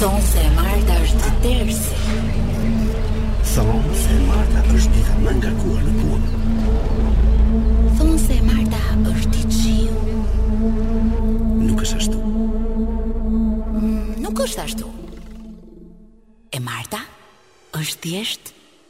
Thonë se e marta është tersi. Thonë se e marta është dita më e ngarkuar në punë. Thonë se e marta është ditë shiu. Nuk është ashtu. Mm, nuk është ashtu. E marta është thjesht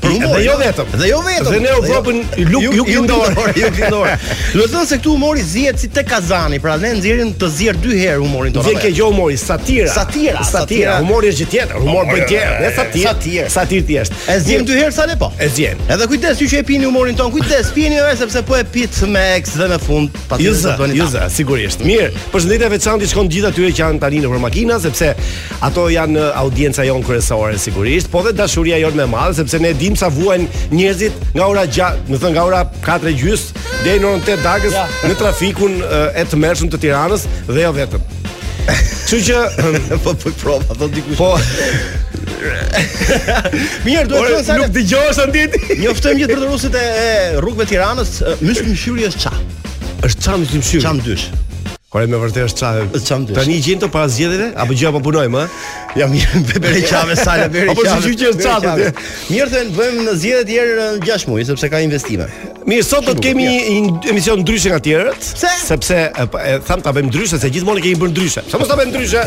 Dhe jo vetëm. Dhe jo vetëm. Dhe në jo- Evropën look you, Juglindore, Juglindore. Do të thotë se këtu humori zihet si tek kazani, pra ne nxjerrim të zier dy herë humorin tonë. Vjen kjo gjë humori, satira. Satira, satira. Humori është gjë tjetër, humor bën tjetër, ne satirë. Satirë. Satirë thjesht. E ziejmë dy herë Sale po. E ziejmë. Edhe kujdes ju që e pini humorin tonë, kujdes pini edhe sepse po e pitë me eks dhe me fund. Ju zë, ju zë, sigurisht. Mirë, përshëndetje e veçantë i shkon të gjithë atyre që janë tani nëpër makina sepse ato janë uh, audienca jonë kryesore sigurisht, po dhe dashuria jonë më e madhe sepse ne e dimë sa vuajnë njerëzit nga ora 6, do me thënë nga ora 4 e gjys deri në orën 8 të darkës ja. në trafikun uh, e tmerrshëm të Tiranës dhe jo vetëm. Kështu që po po prova do diku. Po. Mirë, duhet të thonë nuk dëgjohesh anë ditë. Njoftojmë gjithë përdoruesit e rrugëve të Tiranës, Myslym Shyri është çarë. Është çarë Myslym Shyri. Çarë më dysh. Por me vërtet është çarë. Çarë më dysh. Tani gjithmonë para zgjedhjeve apo gjë apo punojmë, ha? Jam mirë me bere çave sa le bere. Apo sigurisht që është çarë. Mirë thënë, bëjmë në zgjedhje të tjera në 6 muaj sepse ka investime. Mirë, sot do të kemi një emision ndryshe nga tjerët, Se? sepse e, pa- e thamë ta bëjmë ndryshe se gjithmonë e kemi bërë ndryshe. Sa mos ta bëjmë ndryshe.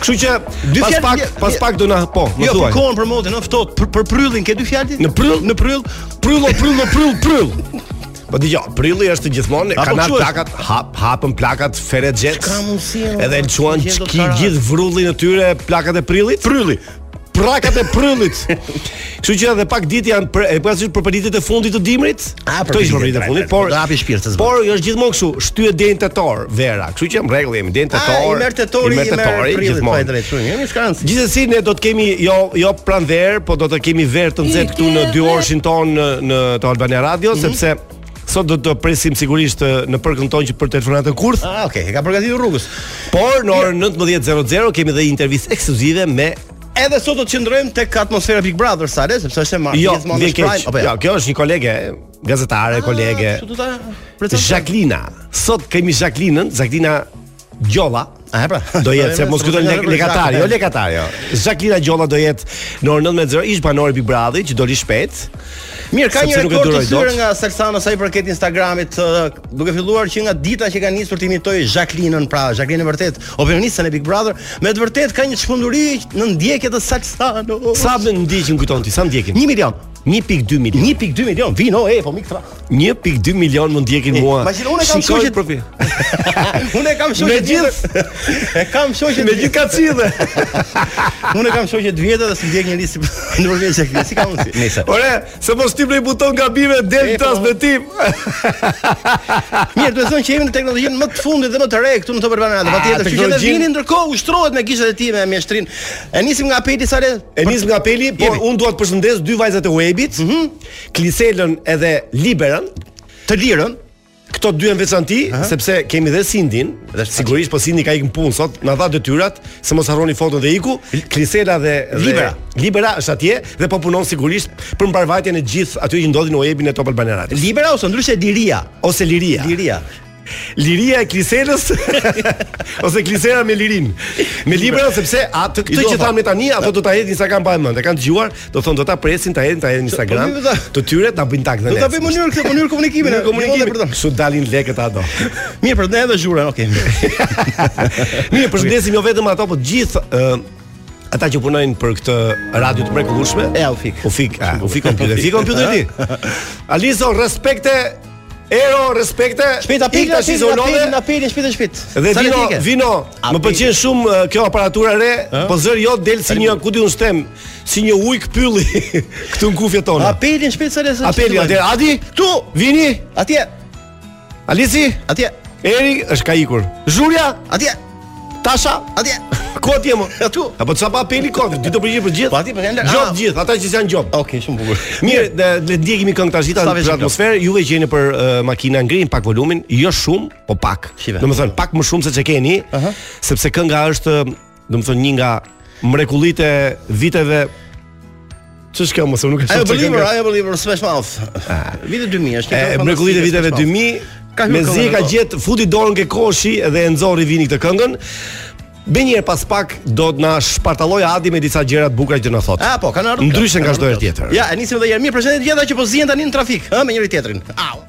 Kështu që Dy pas fjalë- pak, një- pas një- pak do na po, më Jo, thuaj. për kohën për motin, ë ftohtë, për, për prillin ke dy fjalë? ti? Në prill, në prill, prill, o prill, o prill, prill. Po dëgjoj, prilli është gjithmonë Apo kanal quhet? plakat, hap, hapën plakat ferexhetë. S'ka mundësi, o, Edhe e çuan gjithë do çki- para. gjithë vrullin e tyre plakat e prillit. Prilli. plakat e prillit. Kështu që edhe pak ditë janë për e pra si për ditët e fundit të dimrit. A për ditët e pra, fundit, por do hapi shpirtin. Por është gjithmonë kështu, shtyhet deri në tetor vera. Kështu që në rregull jemi deri në tetor. Ai merr tetori, merr tetori gjithmonë. Po jemi shkans. Gjithsesi ne do të kemi jo jo pranverë, po do të kemi verë të nxehtë këtu në dy orëshin tonë në Top Albania Radio, mhm. sepse Sot do të presim sigurisht nëpunësen tonë për telefonatën kurth. Ah, okay, e ka përgatitur rrugës. Por në orën 19:00 kemi dhe një intervistë ekskluzive me Edhe sot do të qëndrojmë tek atmosfera Big Brother Sale, sepse është e martë jo, gjithmonë në Prime. Jo, jo, kjo është një kolege, gazetare, ah, kolege. Çu do ta? Zhaklina. Sot kemi Zhaklinën, Zhaklina Gjolla, a e pra? Do jetë se mos këto le, lekatari, jo lekatari. Jo. Zakira Gjolla do jetë në orën 19:00 ish banore e Big Brother që doli shpejt. Mirë, ka një rekord të thyer nga Salsano sa i përket Instagramit, duke filluar që nga dita që ka nisur të imitojë Zhaklinën, pra Zhaklina e vërtetë, opinioniste e Big Brother, me të vërtet ka një çmenduri në ndjekjet e Salsano. Sa më ndjekin kujton ti, sa ndjekin? 1 milion. 1.2 milion. 1.2 milion. Vino, e, po mik tra. 1.2 milion më ndjekin mua. Imagjino unë kam shok që profi. Unë kam shoqë të gjithë. E kam shoqë me gjithë kacille. Unë kam shoqë të vjetë dhe si ndjek një listë në përmjet se kemi si ka mundsi. Nëse. Ore, se mos shtyp buton gabim e del në transmetim. Mirë, domethënë që jemi në teknologjinë më të fundit dhe më të re këtu në Top Albania Radio. Patjetër, kështu që Vini ndërkohë ushtrohet me gishtat e tij me mjeshtëri. E nisim nga apeli Sale. E nisim nga apeli, por unë dua të përshëndes dy vajzat e Webit. Mhm. Kliselën edhe Liberën, të Lirën, këto dy në veçanti, sepse kemi dhe Sindin, dhe sigurisht po Sindi ka ikur punë sot, na dha detyrat, se mos harroni foton dhe iku, Klisela dhe dhe- Libera. Libera është atje dhe po punon sigurisht për mbarëvajtjen e gjithë atyre që ndodhin në webin e Top Albania Radio. Libera ose ndryshe Liria. Ose Liria. Liria. Liria e Kliselës ose Klisela me Lirinë. Me libra sepse atë këtë që thamë tani ato do ta hedhin Instagram pa e mend. E kanë dëgjuar, domethënë do ta presin ta hedhin ta hedhin në Instagram. Po, të tyre ta bëjnë tag dhe ne. Do ta bëjmë mënyrë këtë mënyrë komunikimi ne. Komunikimi për të. S'u dalin lekët ato. Mirë, për të edhe Zhurën, okay. Mirë, përshëndesim jo vetëm ato, por gjithë ata që punojnë për këtë radio të mrekullueshme. E Ufik. Ufik, Ufik kompjuter. Ufik kompjuter ti. Aliso, respekte Ero, respekte. Shpejt apel, apel, apel, apel, shpejt e shpejt. Dhe Vino, Vino. Më pëlqen shumë uh, kjo aparatura re, po zëri jo del si një, ku di unë stem, si një ujk pylli këtu në kufjet tona. Apelin shpejt sa lezë. Apeli, atje, Adi, këtu, Vini. Atje. Alici, atje. Eri është ka ikur. Zhurja, atje. Tasha, atje. Ku atje më? Atu. Apo ça pa apeli kot, ti do përgjigjesh për gjithë. Po atje po kanë. Jo ah. gjithë, ata që janë gjop. Okej, shumë bukur. Mirë, le të ndjekim një këngë tash gjithë atmosferë. Juve që jeni për uh, makina ngrijeni pak volumin, jo shumë, po pak. Domethënë pak më shumë se ç'e keni, sepse kënga është, domethënë një nga mrekullitë e viteve Ç'është kjo, mo se nuk e shoh. I'm a Believer, I'm a Believer Smash Mouth. Ah. Vite 2000 është një këngë. Mrekulli e viteve 2000. Ka mezi ka gjet futi dorën ke koshi dhe e nxorri Vini këtë këngën. Menjëherë pas pak do të na shpartallojë Adi me disa gjëra të bukura që na thotë. Ah po, kanë ardhur. Ndryshe nga çdo herë tjetër. Ja, e nisim edhe një herë. Mirë, përshëndetje gjithëve që po zihen tani në trafik, ëh, me njëri-tjetrin. Au.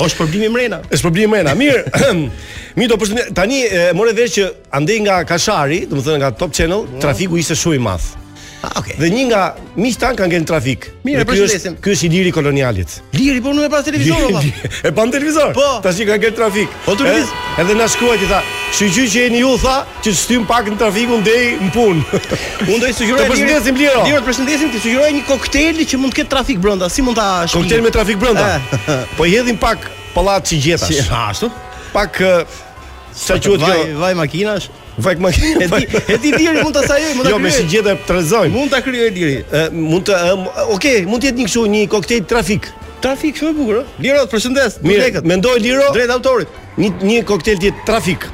O është problemi mrena. Është problemi mrena. Mirë. Mi do përshëndet. Tani e mora vesh që andej nga Kashari, domethënë nga Top Channel, mm. trafiku ishte shumë i madh. Ah, okay. Dhe një nga miqtë tanë ka ngec në trafik. Mirë, përshëndesim. Ky është Iliri i Kolonialit. Liri po nuk e pa televizor valla. E pa televizor. Po. Tashi ka ngec në trafik. Po televiz. Edhe na shkruajti tha, "Shyqyr që jeni ju tha, Që të shtyjmë pak në trafikun deri në punë. Unë do t'i sugjeroj Të përshëndesim Liro. Liro të përshëndesim, t'i sugjeroj një koktel që mund të ketë trafik brenda, si mund ta shpjegoj. Koktel me trafik brenda. Po i hedhim pak pallaci gjetash. Si ashtu? Pak sa quhet kjo? Vaj, vaj makinash. Vaj makinash. E di, e di Liri mund ta sajojë, mund ta krijojë. Jo, me si gjeta trezoj. Mund ta krijojë Liri. Mund të, okay, mund të jetë një kështu një koktel trafik. Trafik shumë i bukur, ë. Liro, përshëndes. Mirë, mendoje Liro. Drejt autorit. Një një koktel tjetër trafik.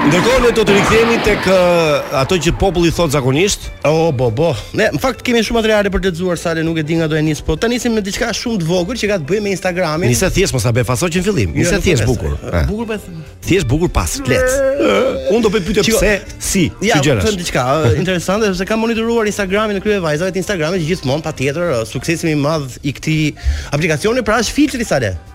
Ndërkohë ne do të rikthehemi tek ato që populli thot zakonisht. O bo bo. Ne në fakt kemi shumë materiale për të lexuar Sale, nuk e di nga do e nis, po ta nisim me diçka shumë të vogël që ka të bëjë me Instagramin. Nise thjesht mos ta bëj fare që në fillim. Jo, nise thjesht bukur. Bukur po. Thjesht bukur pra, ec. Unë do bëj pyetje pse si ja, si gjëra. Ja, them diçka interesante sepse kam monitoruar Instagramin në krye vajzave të Instagramit gjithmonë patjetër suksesi më i madh i këtij aplikacioni pra është filtri Sale.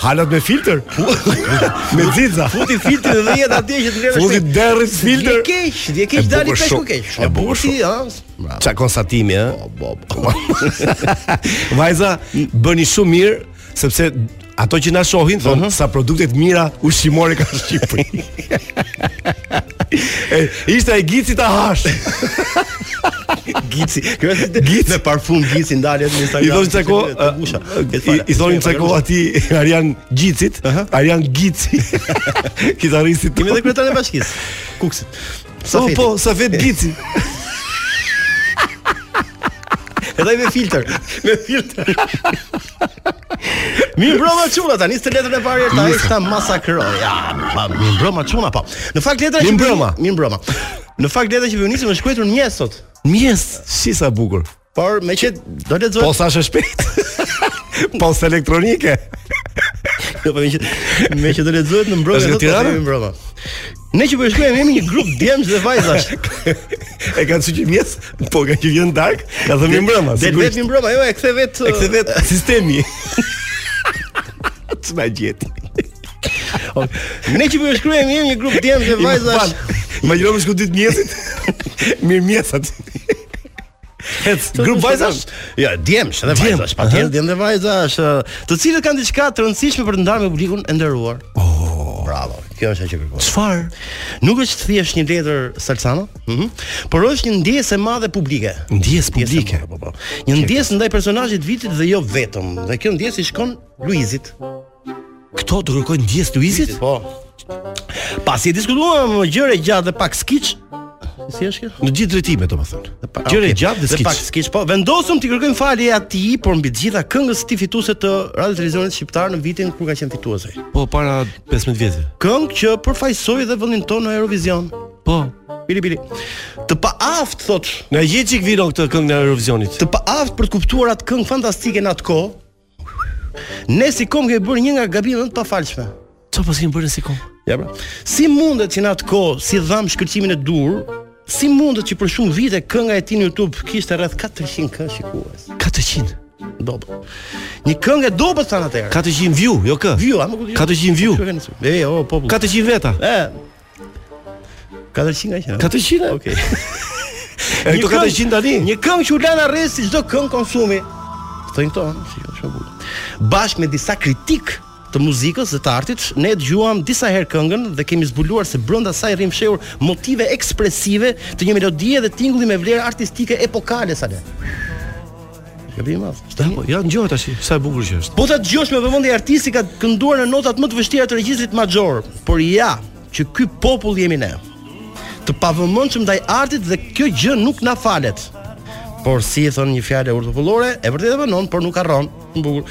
Hallall me filtër? me xixa. Futi filtrin dhe jetë atje që të vjen. Futi derrit filtër. Dhe keq, dhe keq doli peshku keq. E bukur ti, ha? Ça konstatimi, ha? Po, po, po. Vajza, bëni shumë mirë sepse ato që na shohin thonë uh mhm. -huh. sa produkte të mira ushqimore ka Shqipëria. Ishte si gici ta hash. gici. Gici me parfum gici ndalet në Instagram. I thonë ça ko gusha. I thonë ça ko aty Arjan Gicit, Arjan Gici. Kitaristi. Kemi edhe kryetarin e bashkisë. Kukësit. Sa po, po, Safet Gici. Edhe me filtër, me filtër. Mirëmbrëma çuna ta nisë letrën e parë ta nisë ta masakrojë. Ja, pa mirëmbrëma çuna po. Në fakt letra që mbrëma, mirëmbrëma. Në fakt letra që vjen nis është shkruar në mjes sot. Mjes, si sa bukur. Por meqë do të lexohet. Po sa është shpejt. Posta elektronike. Jo, po meqë meqë do të lexohet në mbrëmje, do të lexohet në mbrëmje. Ne që po shkruajmë jemi një grup djemsh dhe vajzash. e kanë thënë që mjes, po ka që vjen darkë, ka thënë mirëmbrëma. Dhe vetë mirëmbrëma, jo e kthen vetë. E kthen vetë sistemi. Ç'na gjeti. Ne që po shkruajmë jemi një grup djemsh dhe vajzash. Imagjino me shkru ditë mjesit. Mirë mjesat. Grup vajzash? Ja, djemsh edhe vajzash, patjetër djem dhe vajza, të cilët kanë diçka të rëndësishme për të ndarë me publikun e nderuar. Oh, bravo. Kjo është ajo që kërkoj. Çfarë? Nuk është thjesht një letër Salsano, ëh, mhm. por është një ndjesë e madhe publike. Ndjesë publike. Po, po. Një ndjesë ndaj personazhit të vitit dhe jo vetëm. Dhe kjo ndjesë i shkon Luizit. Këta do t'i kërkojnë ndjesë Luizit? Po. Pasi e diskutuam gjerë e gjatë dhe pak skiç. Si është kjo? Në gjithë drejtimet, domethënë. Gjerë okay. gjatë dhe skiç. Pak skiç, po vendosëm t'i kërkojmë falje atij, por mbi të gjitha këngës së tij fituese të Radio Televizionit Shqiptar në vitin kur ka qenë fituese. Po para 15 vitesh. Këngë që përfaqësoi dhe vendin tonë në Eurovision. Po. Bili bili. Të paaftë thotë. Na e gjej çik Vino këtë këngë në Eurovisionit. Të paaftë për të kuptuar atë këngë fantastike në atë kohë, Ne si komb kemi bërë një nga gabimet më të pafalshme. Çfarë paskemi bërë si komb? Ja pra. Si mundet që në atë kohë s'i dhamë shkëlqimin e duhur, si mundet që për shumë vite kënga e tij në YouTube kishte rreth 400 k shikues. 400 dobë. Një këngë e dobët thanë atëherë. 400 view, jo k. View, a më kupton. 400 view. E, o popull. 400 veta. E, 400 nga qenë. 400? Okej. Okay. E këto 400 tani. Një këngë që u la në harresë si çdo këngë konsumi. Thonë këto, si jo, shumë bukur. Bashkë me disa kritikë të muzikës dhe të artit, ne dëgjuam disa herë këngën dhe kemi zbuluar se brenda saj rrinë fshehur motive ekspresive të një melodie dhe tingulli me vlera artistike epokale sa le. Gabim i madh. Po, ja dëgjohet tash, sa e bukur që është. Po ta dëgjosh me vëmendje artisti ka kënduar në notat më të vështira të regjistrit maxhor, por ja që ky popull jemi ne. Të pavëmendshëm ndaj artit dhe kjo gjë nuk na falet. Por siç thotë një fjalë e urtë popullore, e vërteta vonon, por nuk harron. Bukur.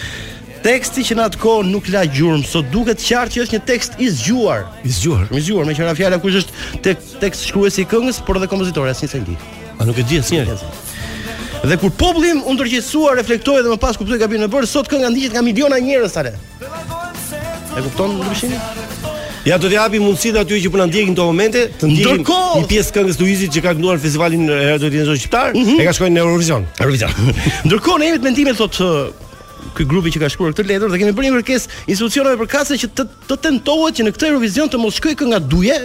Teksti që në atë kohë nuk la gjurmë, sot duket qartë që është një tekst i zgjuar. I zgjuar. I zgjuar, meqë ra fjala kush është tek tekstshkruesi i këngës, por edhe kompozitori, asnjë s'e di. A nuk e di asnjëri. Dhe kur populli u ndërgjegjësua, reflektoi dhe më pas kuptoi gabimin e bërë, sot kënga ndiqet nga miliona njerëz tale. E kupton ndryshimin? Ja do të japim mundësinë atyre që po na ndjekin këto momente të ndjekin Ndërkohë- një pjesë të këngës së Luizit që ka kënduar në festivalin e Radio Televizionit Shqiptar, Mhm. e ka shkuar në Eurovision. Eurovision. Ndërkohë ne jemi të mendimit thotë ë, ky grupi që ka shkruar këtë letër dhe kemi bërë një kërkesë institucioneve përkatëse që të Të tentohet që në këtë Eurovision të mos shkojë kënga Duje,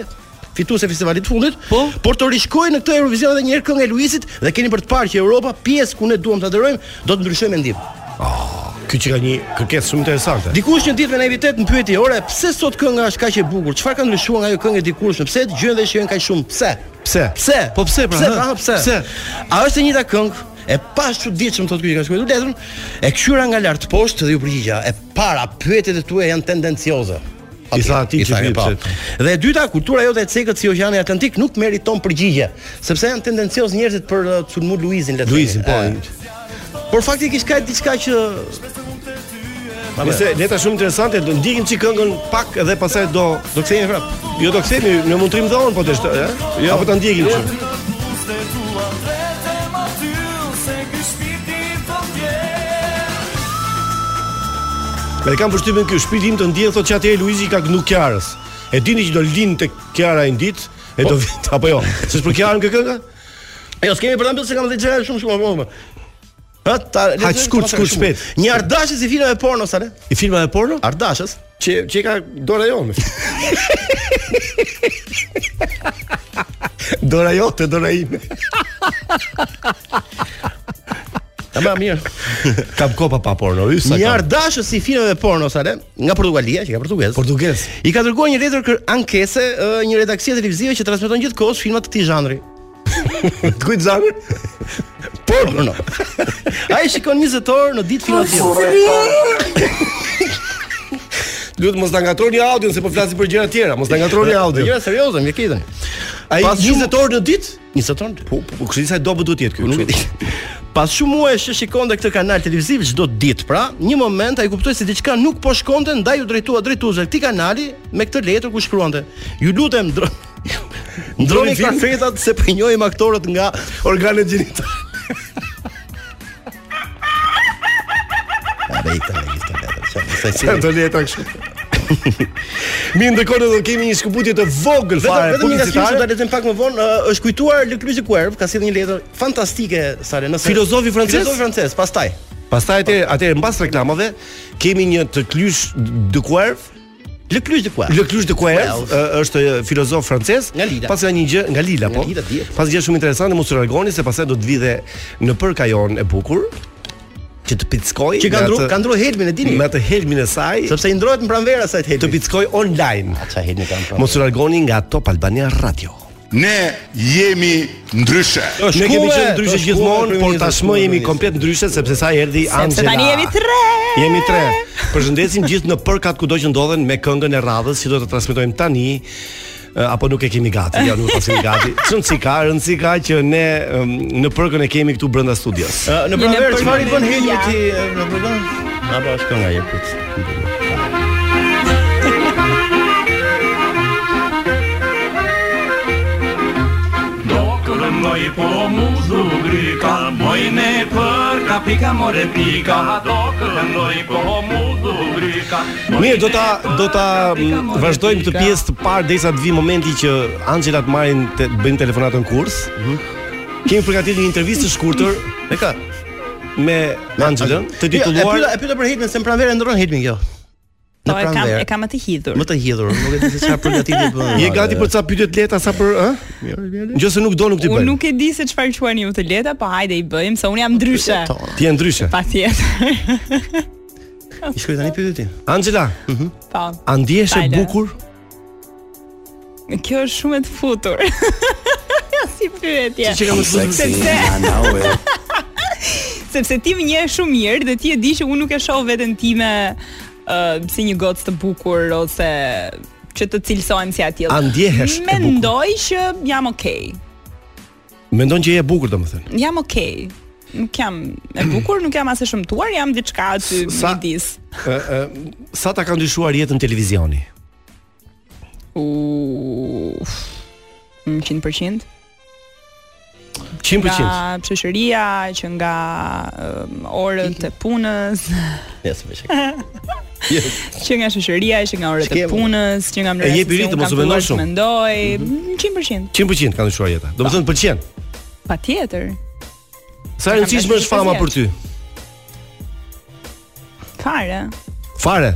fituese e festivalit të fundit, po? por të rishkojë në këtë Eurovision edhe një herë kënga e Luizit dhe keni për të parë që Europa, pjesë ku ne duam të aderojmë, do të ndryshojë mendim. Oh. Kjo qenka një kërkesë shumë interesante. Dikush një ditë me naivitet më pyeti, "Ore, pse sot kënga është kaq e bukur? Çfarë ka ndryshuar nga ajo këngë e dikurshme? Pse e dëgjojnë dhe e shijojnë kaq shumë? Pse?" Pse? Pse? Po pse pra? Pse? Pra, pse? pse? A është e njëjta këngë? E pashë çuditshëm thotë ky që ka shkruar letrën, e kqyra nga lart poshtë dhe ju përgjigja. E Para, pyetjet e tua janë tendencioze. I tha atij që pyet po. pse. Dhe e dyta, kultura jote e cekët si Oqeani Atlantik nuk meriton përgjigje, sepse janë tendencioz njerëzit për uh, me sulmu Luizin, le të themi. Luizin, po. Eh. Por faktikisht ka diçka që Nejse letra shumë interesante, do ndjekim çik këngën pak dhe pastaj do do kthehemi prap. Jo do kthehemi, në mund të rrim dhon po të shtë, eh? Jo, apo ta ndjekim çu. E kam përshtypjen ky shpirti im të ndjen thotë çati e Luizi ka knu Kiarës. E dini që do lind tek Kiara një ditë, e do vit apo jo. Se për Kiarën kë kënga? Jo, s'kemi për ta mbyllë se kam dhënë gjëra shumë shumë shumë. Ha, ta, ha, shkurt, shkurt, shpejt. Një dashamirës i filmave porno, sa le? I filmave porno? Ardashës. Që që ka dora jonë. dora jote, dora ime. Ama mirë. Kam kopa pa porno, ju sa. Një dashamirës i filmave porno sa le, nga Portugalia, që ka portugez. Portugez. I ka dërguar një letër ankese, një redaksie televizive që transmeton gjithë kohës filma të këtij zhanri. Të kujt zhanri? Porno. Ai shikon 20 orë në ditë filma. Lutem, mos na ngatroni audion, se po flasim për gjëra të tjera, mos na ngatroni audion. Gjëra serioze, mirë kitën. Ai 20 orë në ditë? 20 orë në ditë. Po, po, po, kështu sa i dobët të jetë ky. Pas shumë muajsh që shikonte këtë kanal televiziv çdo ditë, pra, një moment ai kuptoi se diçka nuk po shkonte, ndaj u drejtua drejtuesve të këtij kanali me këtë letër ku shkruante: "Ju lutem, Ndroni kafetat se po njohim aktorët nga organet gjenitale. Ja, vetë, vetë, vetë. Sa sa do le ta kështu. Mirë ndërkohë do kemi një shkëputje të vogël fare vetëm një gazetar do ta lexojmë pak më vonë është kujtuar Le Cluj Cuer ka sjellë një letër fantastike sa le nëse filozofi francez filozofi francez pastaj pastaj atë atë mbas reklamave kemi një të Cluj de Cuer Le Cluj de Cuer. Le Cluj de Cuer është filozof francez, pas ka një gjë nga Lila, po. Pas një gjë shumë interesante, mos u largoni se pastaj do të vijë dhe nepërka jonë e bukur që të pickojë që ka ndruar ka ndruar helmin e dini me atë helmin e saj sepse i ndrohet në pranverë asaj helmi të pickojë online atë helmin ka në pranverë mos u largoni nga Top Albania Radio Ne jemi ndryshe. Ne kemi qenë ndryshe gjithmonë, por tashmë jemi komplet ndryshe sepse sa erdhi Anxhela. Sepse tani jemi tre. Jemi tre. Përshëndesim gjithë nepërkat kudo që ndodhen me këngën e radhës që do të transmetojmë tani apo nuk e kemi gati, jo nuk e kemi gati. S'ka rëndësi, ka rëndësi ka që ne nepërkën e kemi këtu brenda studios. Në pranverë çfarë i bën helmit ti nepërkë? Apo është kënga e jepit. Moj po m'u zu gryka, moj nepërka pika more pika, do këndoj po m'u zu gryka. Mirë, do ta do ta mm, vazhdojmë këtë pjesë të parë derisa të vijë momenti që Anxhela të marrë e të bëjë telefonatën kurs. Mhm. Kemi përgatitur një intervistë të shkurtër. E ka. me Angelën, të titulluar. Jo, e pyeta për Hitman, se në pranverë ndron Hitman kjo. Po e kam e kam atë të hidhur. Më të hidhur, nuk e di se çfarë përgatitje bën. Je gati për ca pyetje të lehta sa për, ë? Nëse nuk do nuk t'i bëj. Unë nuk e di se çfarë quani ju të lehta, po hajde i bëjmë se unë jam ndryshe. Ti je ndryshe. Patjetër. I shkruaj tani pyetjet. Angela. Mhm. Po. A ndihesh e bukur? Kjo është shumë e të futur. si pyetje. Çi që kam të futur sepse. Sepse ti më njeh shumë mirë dhe ti e di që unë nuk e shoh veten time uh, si një gocë të bukur ose që të cilësohem si e tillë. A ndihesh e bukur? Mendoj që jam okay. Mendon që je e bukur domethënë. Jam okay. Nuk jam e bukur, nuk jam as e shëmtuar, jam diçka aty midis. Ë ë sa ta ka ndryshuar jetën televizioni? Uff. 100%. 100%. Nga shoqëria, që nga um, orët e punës. Yes, më shih. Yes. Që nga shoqëria, që nga orët e punës, që nga mënyra si unë kam filluar të mendoj, 100%. 100% ka ndryshuar jeta. Domethënë të pëlqen. Patjetër. Sa e rëndësishme është fama për ty? Fare. Fare.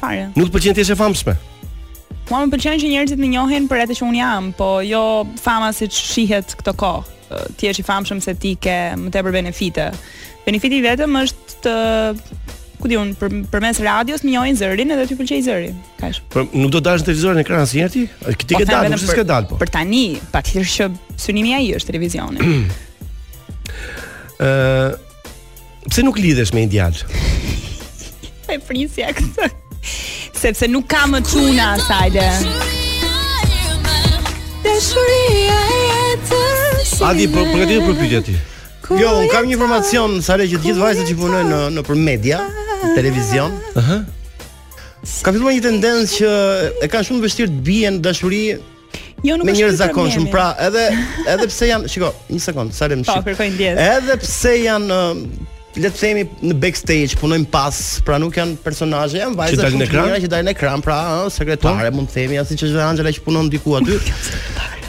Fare. Nuk të pëlqen të jesh e famshme. Mua më pëlqen që njerëzit më njohin për atë që unë jam, po jo fama siç shihet këtë kohë. Ti je i famshëm se ti ke më tepër benefite. Benefiti i vetëm është teku diku përmes radios më njohin zërin edhe t'i pëlqejnë zërin. Kaq. Po nuk do dalësh në televizor në ekran asnjëherë ti? Ti po, ke dalë, nuk se s'ke dalë po. Për tani, patjetër që synimi ai është televizioni. Ë pse nuk lidhesh me një djalë? e prisja këtë. Sepse nuk ka më çuna për së mbari. Dashuria e jetës. Adi, je përgatitur për pyetje ti. Jo, unë kam një informacion sa le që të gjithë vajzat që punojnë në nëpër media, televizion. Ëh. Ka filluar një tendencë që e kanë shumë të vështirë të bien në dashuri Jo, nuk me njerëz të zakonshëm. Pra, edhe edhe pse janë, shiko, një sekond, sa le më shih. Po, kërkoj ndjesë. Edhe pse janë le të themi në backstage punojnë pas, pra nuk janë personazhe, janë vajza të tjera që dalin në ekran, pra sekretare po. mund të themi, ashtu siç është Angela që punon diku aty.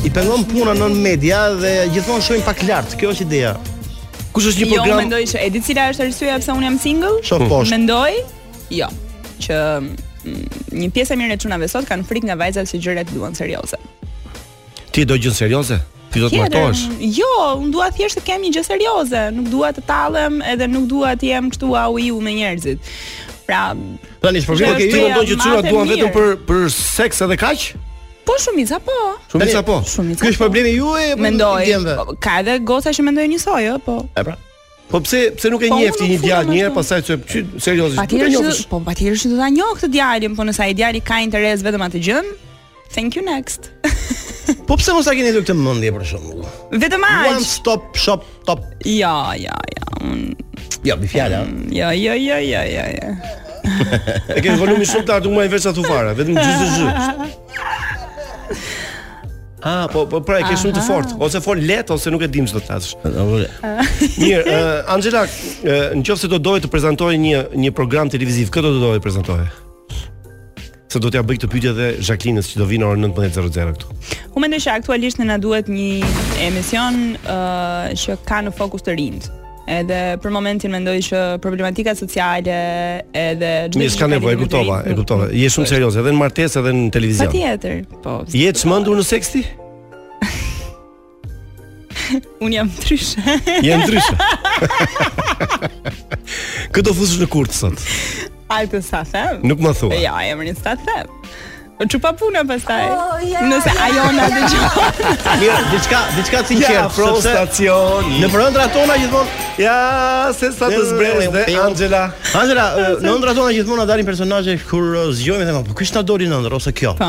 I pengon puna në media dhe gjithmonë shohin pak lart. Kjo është ideja. Kush është një jo, problemi? Jo, mendoj që e di cila është arsyeja pse unë jam single? Shoh mm. poshtë. Mendoj? Jo, që mm, një pjesë e mirë e çunave sot kanë frikë nga vajzat që gjërat i duan serioze. Ti do gjën serioze? Ti do të martohesh? Jo, unë dua thjesht të kem një gjë serioze, nuk dua të tallem edhe nuk dua të jem kështu au iu me njerëzit. Pra, tani çfarë problemi ke? Ti mendon që çunat duan vetëm për për seks edhe kaq? Po shumica po. Shumica po. Shumica. Ky është po. problemi juaj apo i djemve? Mendoj, ka edhe goca që mendojnë njësoj, ë, po. E pra. Po pse pse nuk e po, njef ti një djalë një herë pastaj futu seriozisht. Patjetër që po patjetër që do ta njoh këtë djalin, po nëse ai djali ka interes vetëm atë gjën, thank you next. po pse mos ta keni këtë mendje për shembull? Vetëm aq. One stop shop Top. Ja, ja, ja. Un... Ja, mi fjala. Mm, ja, ja, ja, ja, ja, ja. e ke volumin shumë të lartë, më e veç atë fare, vetëm gjysë të gjysë. Ah, po po pra e ke shumë të fortë, ose fol lehtë ose nuk e dim ç'do të thashë. Mirë, uh, Angela, uh, nëse do doje të prezantoje një një program televiziv, kë do doje të prezantoje. Se do t'ja bëj këtë pyetje edhe Jacqueline-s që do vijë në orën 19:00 këtu. Unë mendoj që aktualisht ne na duhet një emision ë uh, që ka në fokus të rinjt. Edhe për momentin mendoj që problematika sociale edhe çdo gjë. S'ka nevojë, e kuptova, e kuptova. Je shumë po. serioze edhe në martesë edhe në televizion. Patjetër. Po. Je e çmendur në seks ti? Un jam ndryshe. Jam ndryshe. Kë do fusësh në kurth sot? Ai të sa them? Nuk më thua. Ja, emrin s'ja them. Unë s'prish punë pastaj. Oh, yeah, Nëse yeah. ajo na dëgjon. Mirë, diçka, diçka të sinqertë, ja, pro stacion. Në ëndrra tona gjithmonë. Ja, se sa të zbrelë dhe Angela. Angela, në ëndrra tona gjithmonë na dalin personazhe kur zgjohemi themi po kush na doli në ëndër ose kjo. Po.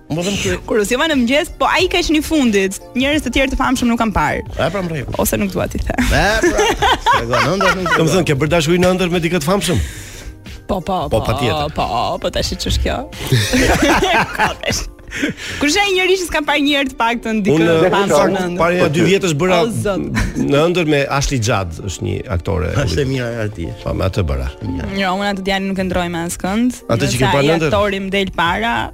Me thënë kur... Kur u zgjova në mëngjes, po ai ka qenë i fundit. Njerëz të tjerë të famshëm nuk kam parë. E pra në rregull. Ose nuk dua t'i them. E pra. Tregon ëndër nuk. Do të thotë ke bërë dashuri në ëndër me dikë të famshëm? Po, po, po. Po, patjetër. Po, po tash ç'është kjo? Kush është njeri që s'ka parë një herë të paktën dikë Unë, të paktën. Unë para nja dy vjetësh bëra në ëndër me Ashley Judd, është një aktore. Është e mira e arti. Po, me atë bëra. Jo, unë atë djalin nuk e ndroj me askënd. Atë që ke parë në ëndër. Atë që ke parë në ëndër.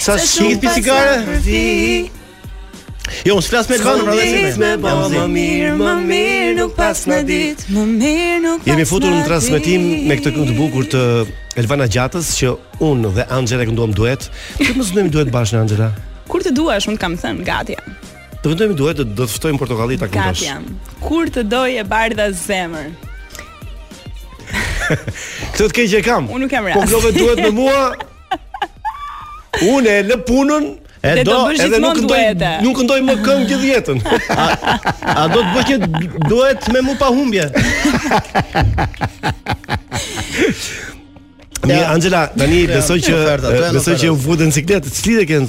Sa shpesh pi cigare? Jo, unë s'flas me Elvanën, pra dhe me bo, më mirë, më mirë nuk pas në dit, më mirë nuk pas në dit. Jemi futur në transmitim me këtë këngë të bukur të Elvana Gjatës, që unë dhe Angela e kënduam duet. Kur do e këndojmë duet bashkë ne Angela? Kur të duash, unë kam thënë, gati jam. Të këndojmë duet, do të ftojmë te Portokalli ta këndosh. Gati jam. Kur të dojë e bardha zemër. Këtë të keq e kam. Unë nuk kam rast. Po duet me mua, Unë e lë punën E do, edhe nuk këndoj, nuk këndoj më këngë gjithë jetën. A, a do të bësh një duet me mu pa humbje? Ja, Angela, tani besoj që besoj që u fute në siklet. Çfarë kanë?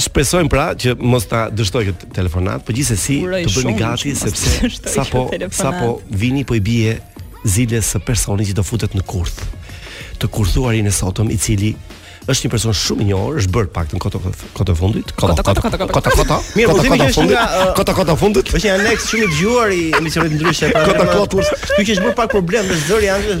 Shpresojmë pra që mos ta dështoj këtë telefonat, por gjithsesi të bëhemi gati sepse sapo sapo vini po i bie ziles së personit që do futet në kurth. Të kurthuarin e sotëm i cili është një person shumë i njohur, është bërë pak te Kota kota fundit, koto kota kota kota kota kota. Mirë, po themi që është nga Kota kota fundit. Është një aneks shumë i dëgjuar i emisionit ndryshe. Kota kota. Ky që është bërë pak problem, është zëri anëse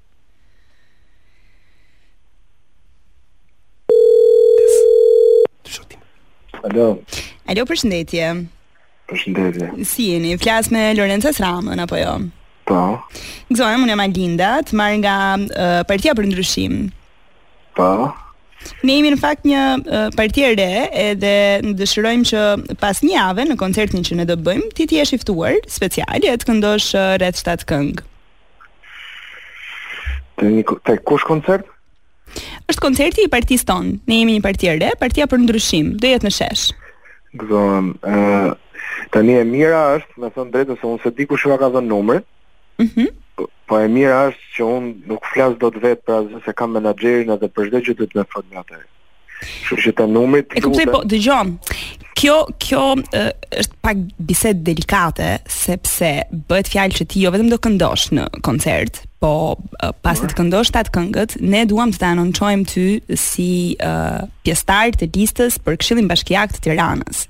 Alo. Alo, përshëndetje. Përshëndetje. Si jeni? Flas me Lorenca Sramën apo jo? Po. Gëzohem, unë jam Alinda, të marr nga uh, partia për ndryshim. Po. Ne jemi në fakt një uh, parti e re edhe ne dëshirojmë që pas një jave në koncertin që ne do bëjmë, ti të jesh i ftuar special e të këndosh uh, rreth 7 këngë. Te një te kush koncert? Është koncerti i partisë tonë. Ne jemi një parti e re, partia për ndryshim. Do jetë në shesh. Gëzohem. Ë uh, tani e mira është, me thënë drejtën se unë s'e di kush ta ka dhënë numrin. Mhm. Mm po e mira është që unë nuk flas dot vetë për asgjë se kam menaxherin edhe për çdo gjë do të merresh me atë. Kështu që ta numrin. E kuptoj, po dëgjomë. Kjo kjo është pak bisedë delikate sepse bëhet fjalë që ti jo vetëm do këndosh në koncert, po pasi të këndosh shtatë këngët, ne duam të të anonçojmë ty si uh, pjesëtar të listës për Këshillin Bashkiak të Tiranës.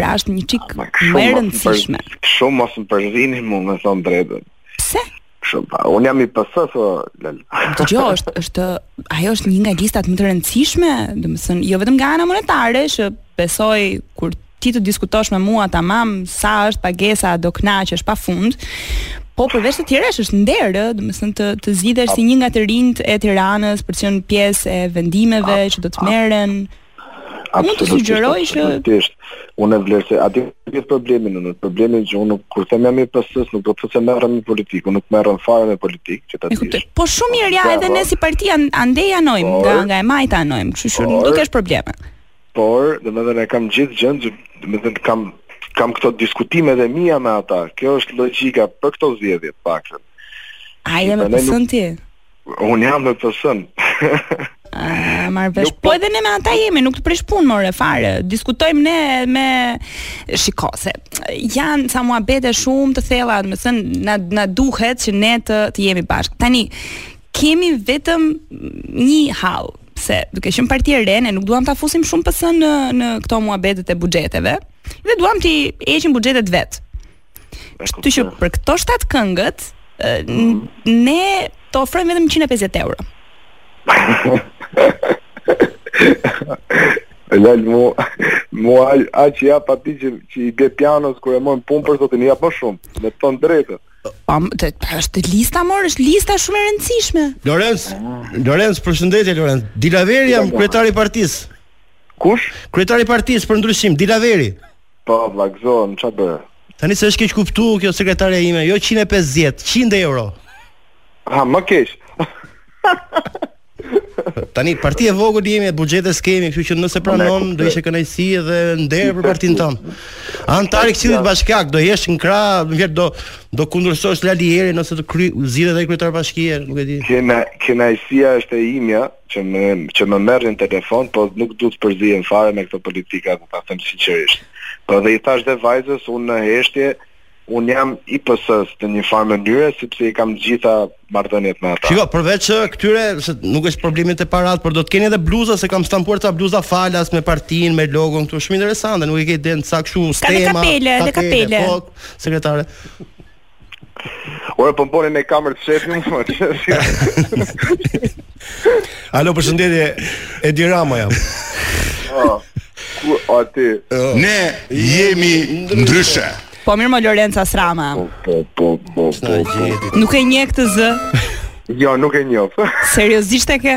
Pra është një çik më e rëndësishme. Shumë mos më përzini mua, me thënë drejtën. Pse? Shumë pa. Unë jam i PS-së, o, lal. Dëgjo, është, është, ajo është një nga listat më të rëndësishme, domethënë, jo vetëm nga ana monetare, që besoj kur ti të diskutosh me mua tamam sa është pagesa do kënaqesh pafund, Po përveç të tjerash është nder, ë, domethënë të të zgjidhesh si një nga të rinjtë e Tiranës për të qenë pjesë e vendimeve që do të merren. Mund të sugjeroj që thjesht unë e vlerësoj aty është problemi në problemin që unë kur them jam i PS-s nuk do të thotë se merrem me politikë, nuk merrem fare me politikë, që ta dish. Po shumë mirë ja edhe ne si parti andej anojmë nga nga e majta anojmë, kështu që nuk do kesh probleme. Por, domethënë e kam gjithë gjën që domethënë kam kam këto diskutime të mia me ata. Kjo është logjika për këto zgjedhje të paktën. A je me PS-në ti. Unë jam me PS-në. Ah, marr vesh. Po, po edhe ne me ata jemi, nuk të prish punë more fare. Diskutojmë ne me, shiko se. Janë ca muhabete shumë të thella, domethënë na na duhet që ne të të jemi bashkë. Tani kemi vetëm një hall se duke qenë parti e re ne nuk duam ta fusim shumë PS-në në këto muhabetet e buxheteve dhe duam t'i heqim buxhetet vetë. Kështu që për këto shtatë këngët mhm. ne të ofrojmë vetëm 150 euro. Lal mu, mu aq ia jap atij që, që i bie pianos kur e mbaron punën për zotin, i jap më shumë, me të thënë të drejtën. Pam, të, është lista mor, është lista shumë e rëndësishme. Lorenc, Lorenc, përshëndetje Lorenc. Dilaveri jam kryetari i partisë. Kush? Kryetari i partisë për ndryshim, Dilaveri. Po vlla gëzohem, ça bëre? Tani se është keqkuptu kjo sekretarja ime, jo 150, 100 euro. Ha, më keq. Tani parti e vogël jemi, buxhete s'kemi, kështu që nëse pranon do ishte kënaqësi dhe nder për partinë tonë. Anëtar i Këshillit Bashkiak do jesh në krah, më vjen do do kundërsosh Lali Erin nëse të kry zgjidhet ai kryetar bashkie, nuk e di. Këna kënaqësia është e imja, që më që më merrni në telefon, po nuk duhet të përzihem fare me këto politika, do ta them sinqerisht. Po dhe i thashë dhe vajzës unë në heshtje, unë jam i PS-s në një farë mënyre sepse i kam të gjitha marrëdhëniet me ata. Shiko, përveç eh, këtyre se nuk është problemi te parat, por do të keni edhe bluza se kam stampuar ca bluza falas me partinë, me logon këtu, shumë interesante, nuk e ke idenë ca kështu stema. Ka kapele, ka kapele. Po, sekretare. Ora po bën në kamer të shefit më fal. Alo, përshëndetje. Edi Rama jam. Oh. Ku o ti? Ne jemi ndryshe. Po mirë mo Lorenc, as Ramën. Po po po po. po, po. Nuk e njeh këtë zë? Jo, nuk e njoh. Seriozisht e ke?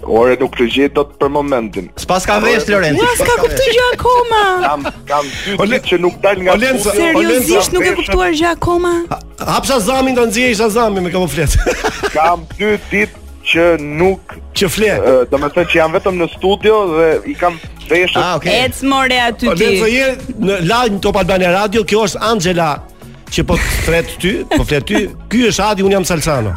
Ore nuk të gjej dot për momentin. S'paska vesh Lorenci. Jo s'ka kuptuar gjë akoma. Kam kam dy ditë që nuk dal nga Lorenzo. Seriozisht nuk ke kuptuar gjë akoma. Hap Shazamin ta nxjerrë Shazami me kë po flet. Kam dy ditë që nuk që flet. Do të thotë që jam vetëm në studio dhe i kam veshur. Ah, okay. Ec more aty ti. Lorenc je në Live Top Albania Radio, kjo është Anxhela që po flet ty, po flet ty. Ky është Adi, unë jam Salsano.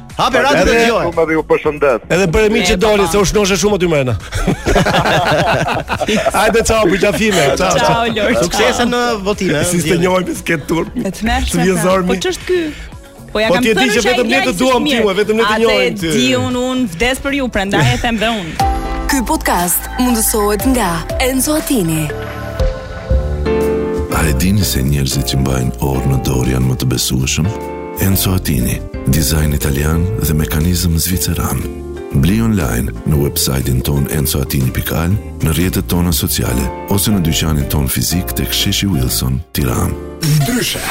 Hape radion të dëgjosh. Shumë dhe ju përshëndet. Edhe bëre mirë që dole se u shnoshe shumë aty mrena. Hajde çao përqafime. Çao. Çao Lori. Suksese në votime. Si s'të njohim ne s'ke turp. E të merr. Po ç'është ky? Po ja pra kam thënë që vetëm ne të duam ti, vetëm ne të njohim ti. Ti un un vdes për ju, prandaj e them dhe un. Ky podcast mundësohet nga Enzo Attini. A e dini se njerëzit që mbajnë orë në dorë janë më të besueshëm? Enzo Atini, dizajn italian dhe mekanizëm zviceran. Bli online në website-in tonë enzoatini.al, në rrjetet tona sociale, ose në dyqanin tonë fizik tek sheshi Wilson, Tiranë. Ndryshe.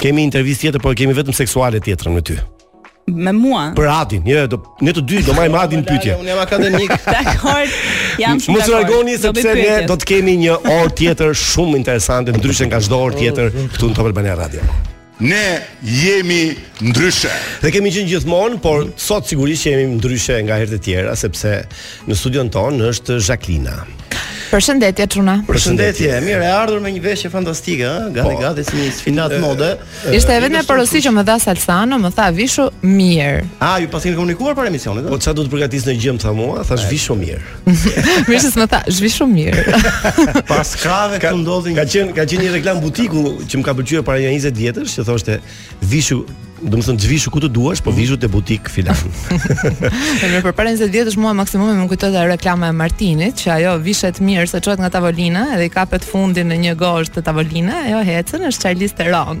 Kemi intervistë tjetër, por kemi vetëm seksuale tjetrën me ty. Me mua? Për Adin, jo, do, ne të dy do marrim Adin pyetje. Unë jam akademik. Dakord, jam shumë dakord. Mos u largoni, sepse ne do të kemi një orë tjetër shumë interesante, ndryshe nga çdo orë tjetër, këtu në Top Albania Radio. Ne jemi ndryshe. Dhe kemi qenë gjithmonë, por sot sigurisht që jemi ndryshe nga herët e tjera sepse në studion tonë është Zhaklina. Përshëndetje çuna. Përshëndetje. Mirë, e ardhur me një veshje fantastike, ëh, gati gati si një sfilatë mode. Ishte edhe me porosi që më dha Salsano, më tha vishu mirë. A, ju paskeni komunikuar para emisionit? Po çfarë do të përgatis ndonjë gjë më tha mua, tha vishu mirë. Mirë se më tha, zhvishu mirë. Pas krave ka, të ndodhin. Ka qenë ka qenë një reklamë butiku që më ka pëlqyer para një 20 vjetësh, që thoshte vishu domethënë zhvishu ku të duash, po mhm. vishu te butiku filan. Edhe për para 20 vjetësh mua maksimumi më kujtohet ajo reklama e Martinit, që ajo vishet mirë, që çohet nga tavolina, edhe i kapet fundi në një gozhdë te tavolina, ajo ecën është Charlize Theron.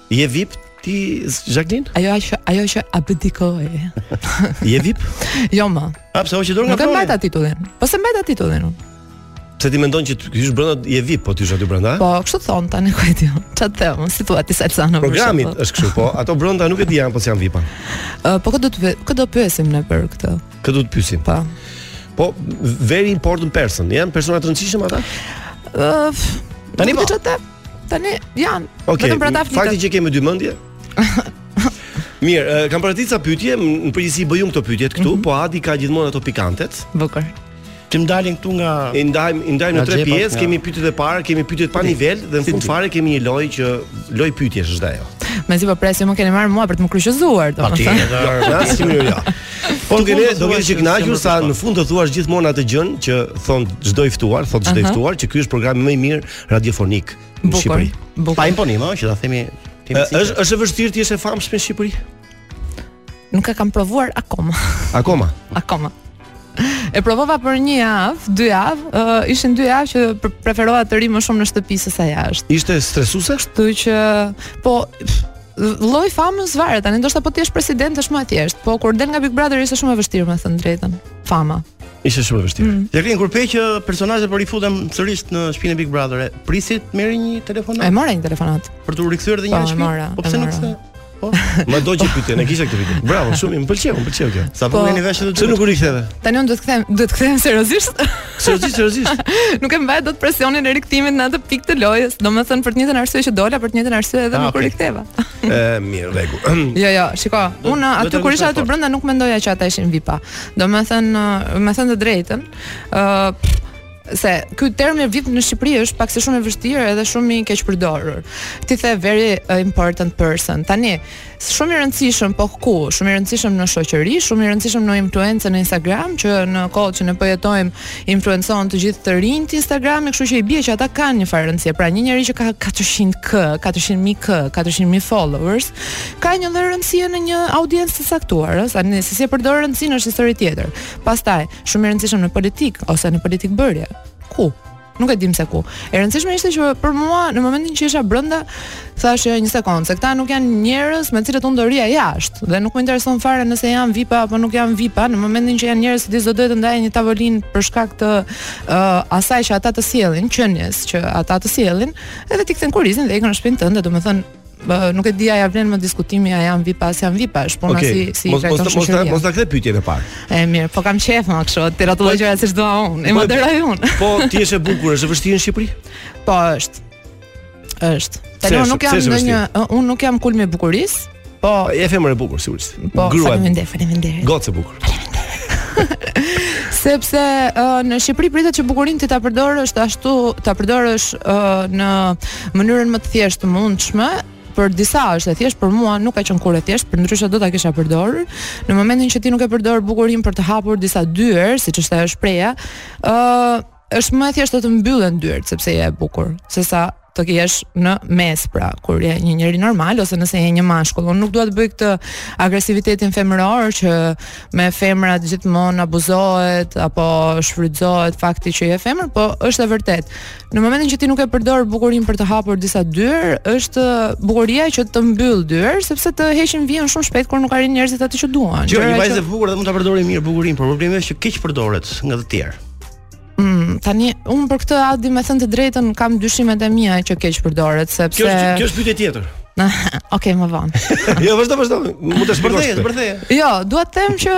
Je vip ti Zhaklin? Ajo që ajo që abdikoi. Je vip? Jo më. A pse hoqe dorë nga froni? Nuk e mbajta titullin. Po s'e mbajta titullin unë. Pse ti mendon që të jesh brenda je vip po të jesh aty brenda? Po, kështu thonë tani ku e di. Ça të them, si thua ti Salsano? Programi është kështu, po ato brenda nuk e di janë apo s'janë vipa. Ë, po kë do të kë do pyesim ne për këtë? Kë do të pyesim? Po. Po, very important person. Janë persona të rëndësishëm ata? Ë, tani po. Tani janë. Okay, vetëm për ata flitet. Fakti që kemi dy mendje. Mirë, kam përgatitur ca pyetje, në përgjithësi bëjmë këto pyetje këtu, mm -hmm. po Adi ka gjithmonë ato pikantet. Bukur. Ti ndalin këtu nga i ndajmë i ndajmë në tre pjesë, kemi pyetjet e para, kemi pyetjet pa nivel dhe në fund fare kemi një lojë që lojë pyetjesh është ajo. Mezi po pres, më keni marrë mua për të më kryqëzuar, domethënë. Patjetër, ja, si mirë ja. Po duke ne do jesh e kënaqur sa në fund të thuash gjithmonë atë gjënë që thotë çdo i ftuar, thotë çdo i ftuar që ky është programi më i mirë radiofonik në Shqipëri. Pa imponim, ëh, që ta themi Është është e vështirë të jesh e famshme në Shqipëri? Nuk e kam provuar akoma. Akoma. akoma. E provova për një javë, dy javë, uh, ishin dy javë që preferova të rri më shumë në shtëpi se sa jashtë. Ishte stresuese? Kështu që po lloji i famës varet, tani ndoshta po të jesh president është më e thjeshtë, po kur del nga Big Brother ishte shumë e vështirë me thënë të drejtën. Fama. Ishte shumë e vështirë. Mm. Jerina kur pe që personazhet po rifuten sërish në shpinë e Big Brother, e prisje të merrje një telefonat. E mora një telefonat. Për t'u rikthyer edhe një herë po, në shpi. Po pse nuk se? Po. Ma dogje pyetjen, e kisha këtë pyetje. Bravo, shumë më pëlqeu, më pëlqeu kjo. Sa po vjen i vesh edhe ti. Pse nuk u riktheve. Tani unë do ta them, do ta them seriozisht. Seriozisht, seriozisht. Nuk e mbaja dot presionin e rikthimit në atë pikë të lojës, domethënë për të njëjtën arsye që dola, për të njëjtën arsye edhe ah, nuk u riktheva. Ë, mirë, rregull. Jo, jo, shiko, unë aty kur isha aty brenda nuk mendoja që ata ishin VIP-a. Domethënë, me thënë të drejtën, uh, se ky termi vip në Shqipëri është pak si shumë i vështirë edhe shumë i keqpërdorur. Ti the very important person. Tani, shumë i rëndësishëm po ku, shumë i rëndësishëm në shoqëri, shumë i rëndësishëm në influencën në Instagram që në kohën që ne po jetojmë influencon të gjithë të rinjtë Instagrami, kështu që i bie që ata kanë një farë rëndësie. Pra një njeri që ka 400k, 400 mijë k, 400 mijë followers, ka një lloj rëndësie në një audiencë të caktuar, ëh, tani se si e përdor rëndësinë është histori tjetër. Pastaj, shumë i rëndësishëm në politikë ose në politikëbërje. Ku? Nuk e dim se ku. E rëndësishme ishte që për mua në momentin që isha brenda, thashë jo një sekondë, se këta nuk janë njerëz me të cilët unë do rrija jashtë dhe nuk më intereson fare nëse janë VIP apo nuk janë VIP, në momentin që janë njerëz që nuk do doje të ndaje një tavolinë për shkak të uh, asaj që ata të sjellin, qenies që ata të sjellin, edhe ti kthen kurrizin dhe ikën në shpinë tënde, domethënë Më, nuk e di a ja vlen më diskutimi a janë VIP a s'janë VIP, është puna okay. si si mos, mos, mos, ta, mos ta kthe pyetjen e parë. E mirë, po kam qejf unë kështu, t'i rrotulloj po- gjëra siç dua unë, e po- moderoj unë. Po ti je e bukur, është e vështirë në Shqipëri? Po është. Është. Tani unë nuk jam ndonjë, unë nuk jam kulmi i bukurisë. Po, je femër e bukur sigurisht. Po, faleminderit, faleminderit. Gocë e bukur. Sepse uh, në Shqipëri pritet që bukurinë ti ta përdorësh ashtu, ta përdorësh uh, në mënyrën më të thjeshtë të mundshme, për disa është e thjeshtë, për mua nuk ka qenë kurrë e thjeshtë, përndryshe do ta kisha përdorur. Në momentin që ti nuk e përdor bukurinë për të hapur disa dyer, siç është ajo shprehja, ë uh, është më e thjeshtë të të mbyllen dyert sepse je e bukur, sesa të jesh në mes pra kur je një njeri normal ose nëse je një mashkull. Unë nuk dua të bëj këtë agresivitetin femëror që me femrat gjithmonë abuzohet apo shfrytëzohet fakti që je femër, po është e vërtetë. Në momentin që ti nuk e përdor bukurinë për të hapur disa dyer, është bukuria që të mbyll dyer, sepse të heqin vijën shumë shpejt kur nuk arrijnë njerëzit atë që duan. Jo, je një vajzë e bukur dhe mund ta përdorë mirë bukurinë, por problemi është që keqpërdoret nga të tjerët. Mm, tani unë për këtë Adi me thënë të drejtën kam dyshimet e mia që keqpërdoret sepse Kjo është kjo është pyetje tjetër. Na, okay, më vonë. jo, vazhdo, vazhdo. Mund të shpërthesh, shpërthej. Jo, dua të them që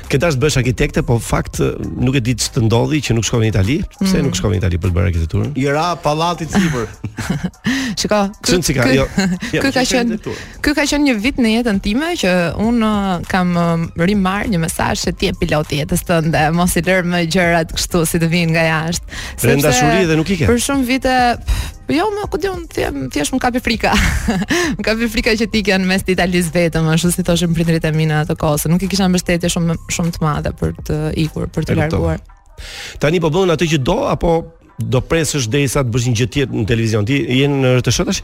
Ke dashur të bësh arkitekte, po në fakt nuk e di ç'të ndodhi që nuk shkove në Itali. Pse mm. nuk shkove në Itali për të bërë arkitekturën? I ra pallati sipër. Shiko, ky si ka, jo. jo ky ka qenë ky ka qenë një vit në jetën time që un uh, kam um, rimarrë një mesazh se ti je pilot i jetës tënde, mos i lër më gjërat kështu si të vijnë nga jashtë. Re në dashuri dhe nuk ike. Për shumë vite, po jo, më ku diun, thjesht më kapi frika. më kapi frika që të ik në mes të Italisë vetëm, ashtu si thoshin prindërit e mi në atë kohë, nuk kisha mbështetje shumë shumë të madhe për të ikur, për t'u larguar. Tani po bën atë që do apo do presësh derisa të bësh një gjë tjetër në televizion? Ti je në RTSH tash?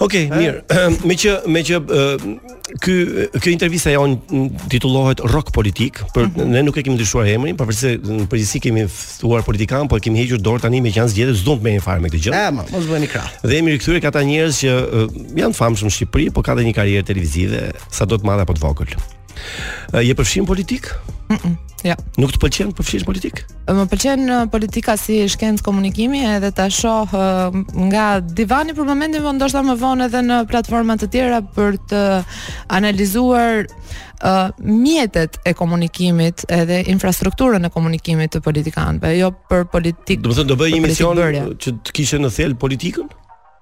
Okej, okay, mirë. Meqë meqë ky kjo intervista jonë titullohet Rock Politik, por mm -hmm. ne nuk e kemi ndryshuar emrin, pavarësisht se në përgjithësi kemi ftuar politikanë, por kemi hequr dorë tani meqë janë zgjedhjet, s'do të merremi fare me këtë gjë. Ja, më, mos bëni krah. Dhe jemi rikthyer te ata njerëz që janë të famshëm në Shqipëri, por kanë dhe një karrierë televizive, sado të madhe apo të vogël. Je përfshirë në politikë? Mm -mm, ja. Jo. Nuk të pëlqen të përfshihesh në politikë? Më pëlqen politika si shkencë komunikimi edhe ta shoh nga divani për momentin, por ndoshta më vonë edhe në platforma të tjera për të analizuar uh, mjetet e komunikimit edhe infrastrukturën e komunikimit të politikanëve, jo për politikë. Domethënë do bëje një emision që të kishte në thelb politikën?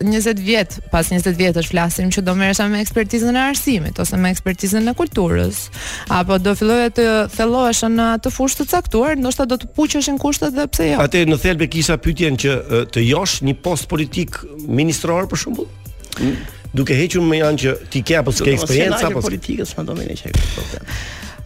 20 vjet, pas 20 vjetësh flasim që do merresha me ekspertizën e arsimit ose me ekspertizën e kulturës, apo do filloja të thellohesha në atë fushë të caktuar, ndoshta do të puqeshin kushtet dhe pse jo. Atë në thelb e kisha pyetjen që të josh një post politik ministror për shembull. Hmm? Duke hequr mënjanë që ti ke apo s'ke eksperiencë apo politikës, më domeni çaj.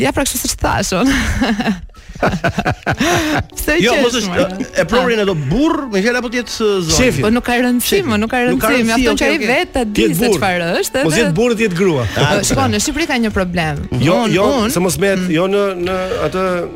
Ja pra kështu siç thashë unë. Pse jo, mos është e pruri ndonjë burrë, më fjalë apo ti të zonë. Po nuk ka rëndësi, më nuk ka rëndësi, mjafton që ai vetë ta dijë se çfarë është. Po të jetë burrë të jetë grua. Shiko, në Shqipëri ka një problem. Jo, jo, se mos merr, mm. jo në në atë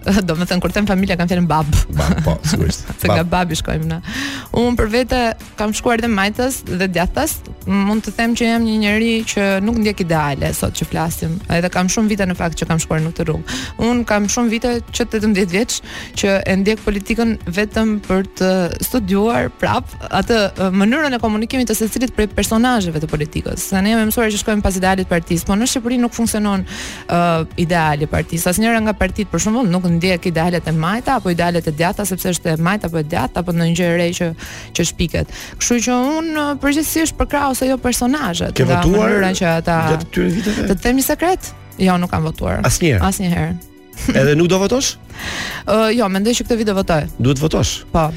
Domethënë, kur them familja, kam fjalën bab. Bab, po, sigurisht. Se nga babi shkojmë ne. Unë për vete kam shkuar dhe majtas dhe djathtas. Mund të them që jam një njeri që nuk ndjek ideale sot që flasim. Edhe kam shumë vite në fakt që kam shkuar në këtë rrugë. Unë kam shumë vite që 18 vjeç që e ndjek politikën vetëm për të studiuar prap atë mënyrën e komunikimit të secilit prej personazheve të politikës. Se ne jemi mësuar që shkojmë pas idealit të partisë, por në Shqipëri nuk funksionon uh, ideali i partisë. Asnjëra nga partitë për shembull nuk ndjek idealet e majta apo idealet e djathta sepse është e majtë apo e djathtë apo ndonjë gjë e re që shpiket. Kështu që un uh, përgjithsisht përkrah ose jo personazhet. Ke votuar mënyra që ata gjatë këtyre viteve? Të themi sekret? Jo, nuk kam votuar. Asnjëherë. Asnjëherë. Edhe nuk do votosh? Ë uh, jo, mendoj që këtë vit do votoj. Duhet votosh. Po.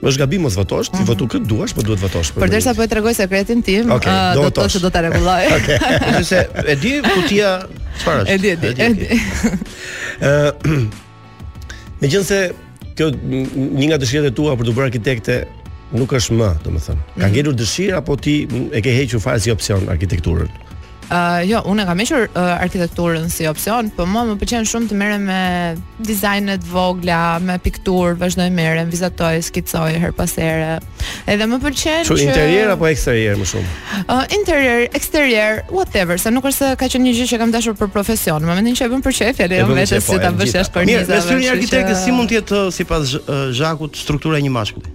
Është gabim mos votosh, ti mhm. voto kë të duash, po duhet votosh për. Përderisa po e tregoj sekretin tim, okay, uh, do të thotë se do ta rregulloj. Okej. Okay. se e di kutia çfarë është? E di, e di. E di. Ëh. Meqenëse një nga dëshirat e tua për t'u bërë arkitekte nuk është më, domethënë. Ka mhm. ngelur dëshirë apo ti e ke hequr fare si opsion arkitekturën? Uh, jo, unë e kam hequr uh, arkitekturën si opsion, po mua më pëlqen shumë të merrem me dizajne të vogla, me pikturë, vazhdoj merrem, vizatoj, skicoj herë pas here. Edhe më pëlqen që interier apo eksterier më shumë. Uh, interier, eksterier, whatever, se nuk është se ka qenë një gjë që kam dashur për profesion. Në momentin që e bën për qejf, edhe jo vetë si ta bësh jashtë kornizave. Mirë, me syrin e arkitektit si mund të jetë sipas Zhakut struktura e një mashkulli?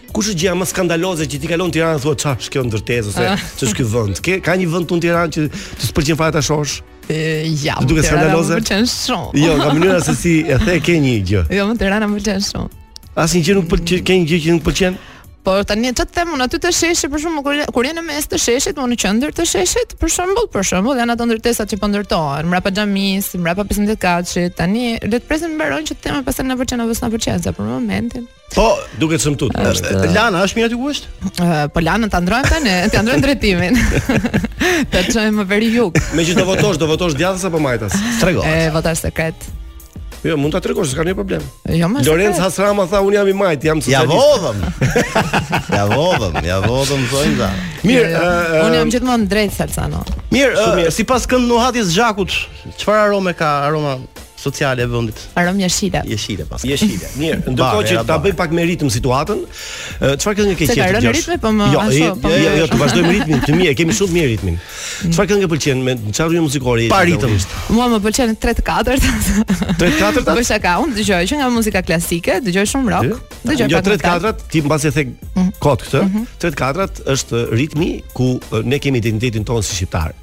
Kush është gjëja më skandaloze që ti kalon në Tiranë thua çfarë është kjo ndërtesë ose ah. ç'është ky vend? Ke ka një vend në Tiranë që ty s'të pëlqen fare ta shohësh? Ja, më duket skandaloze. Më pëlqen shumë. Jo, nga mënyra se si e the ke një gjë. Jo, më Tirana më pëlqen shumë. Asnjë gjë nuk pëlqen, ke një gjë që nuk pëlqen? Po tani ç'a të them unë aty te sheshi për shembull kur kur je në mes të sheshit, unë në qendër të sheshit, për shembull, për shembull janë ato ndërtesat që po ndërtohen, mbrapa xhamisë, mbrapa 15 katëshit. Tani le të presim mbarojnë që të them pastaj na pëlqen apo s'na pëlqen, se për momentin. Po, duket shëmtut. Është eh, Lana, është mirë aty ku është? Eh, po Lana ta ndrojmë tani, ta ndrojmë drejtimin. Ta çojmë veri jug. Meqë do votosh, do votosh djathtas apo majtas? Trego. E eh, vota është sekret. Jo, mund ta tregosh, s'ka ndonjë problem. Jo, më. Lorenz Hasrama tha un jam i majt, jam Ja vodhëm. ja vodhëm, ja vodhëm zonjë ta. Mirë, jo, jo. un jam gjithmonë drejt Salsano. Mirë, sipas ë nuhatjes Zhakut, çfarë arome ka aroma? sociale e vendit. Aromë jeshile. Jeshile pra. Jeshile. Mirë, ndërkohë që ta bëj pak me ritëm situatën, çfarë këngë ke qenë? Ka ritëm po më jo, ashtu. Jo, po. jo, jo, të vazhdojmë ritmin të mirë, kemi shumë mirë ritmin. Mm. Çfarë këngë pëlqen dhe çfarë rrymë muzikore? Pa ritëm. Mua më pëlqen 3 të katërt. 3 të katërt? Pa shaka, unë dëgjoj që nga muzika klasike, dëgjoj shumë rock. Dëgjoj jo, pak. Jo 3 të katërt, ti mbase e the mhm. kot këtë. 3 mhm. të katërt është ritmi ku ne kemi identitetin tonë si shqiptarë.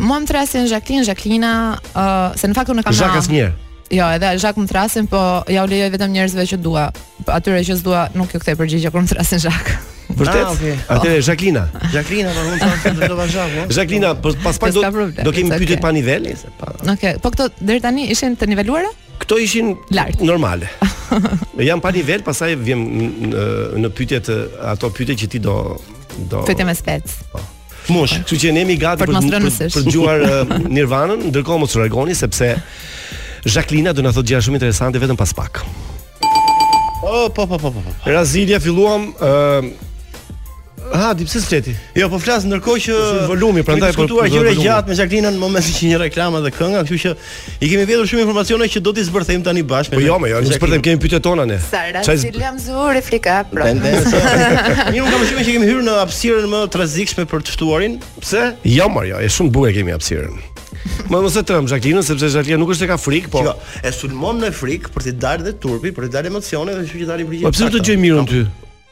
Mua më thrasin Jacqueline, Jacqueline, uh, se në fakt unë kam Jacques asnjëherë. Jo, edhe Zhak më thrasin, po jau lejoj vetëm njerëzve që dua. Atyre që s'dua, nuk u kthej përgjigje kur më thrasin Zhak. Vërtet? Ah, okay. Atë oh. Jacqueline. Jacqueline, po mund të thonë se do ta zhak, po. Jacqueline, po pas pak do do kemi pyetje pa nivel, se pa. Okej, okay. po këto deri tani ishin të niveluara? Këto ishin Lart. normale. Janë pa nivel, pastaj vjen në, në pyetjet ato pyetje që ti do do Pyetje me spec. Po. Mush, kështu që ne jemi gati për për, për, për të dëgjuar uh, Nirvanën, ndërkohë mos reagoni sepse Jacqueline do na thotë gjëra shumë interesante vetëm pas pak. Oh, po po po po. po. Razilia filluam ë uh, Ha, di pse s'flet? Jo, po flas ndërkohë që volumi, prandaj po. Diskutuar gjëra gjatë me Jacqueline në momentin që një reklamë dhe kënga, kështu që I kemi vjedhur shumë informacione që do t'i zbërthejmë tani bashkë. Po jo, mo jo, nuk zbërthejmë, kemi pyetjet tona ne. Sara, Çaj zb... William Zuhur e Frika. Pra. Mirë, unë kam shumë që kemi hyrë në hapësirën më të rrezikshme për të ftuarin. Pse? Jo, mo jo, është shumë bukur kemi hapësirën. Ma mos e tremb Jacqueline sepse Jacqueline nuk është se ka frikë, po. Jo, e sulmon në frikë për të dalë dhe turpi, për të dalë emocione dhe kështu që dalin përgjigje. Po pse do të gjej mirën ty?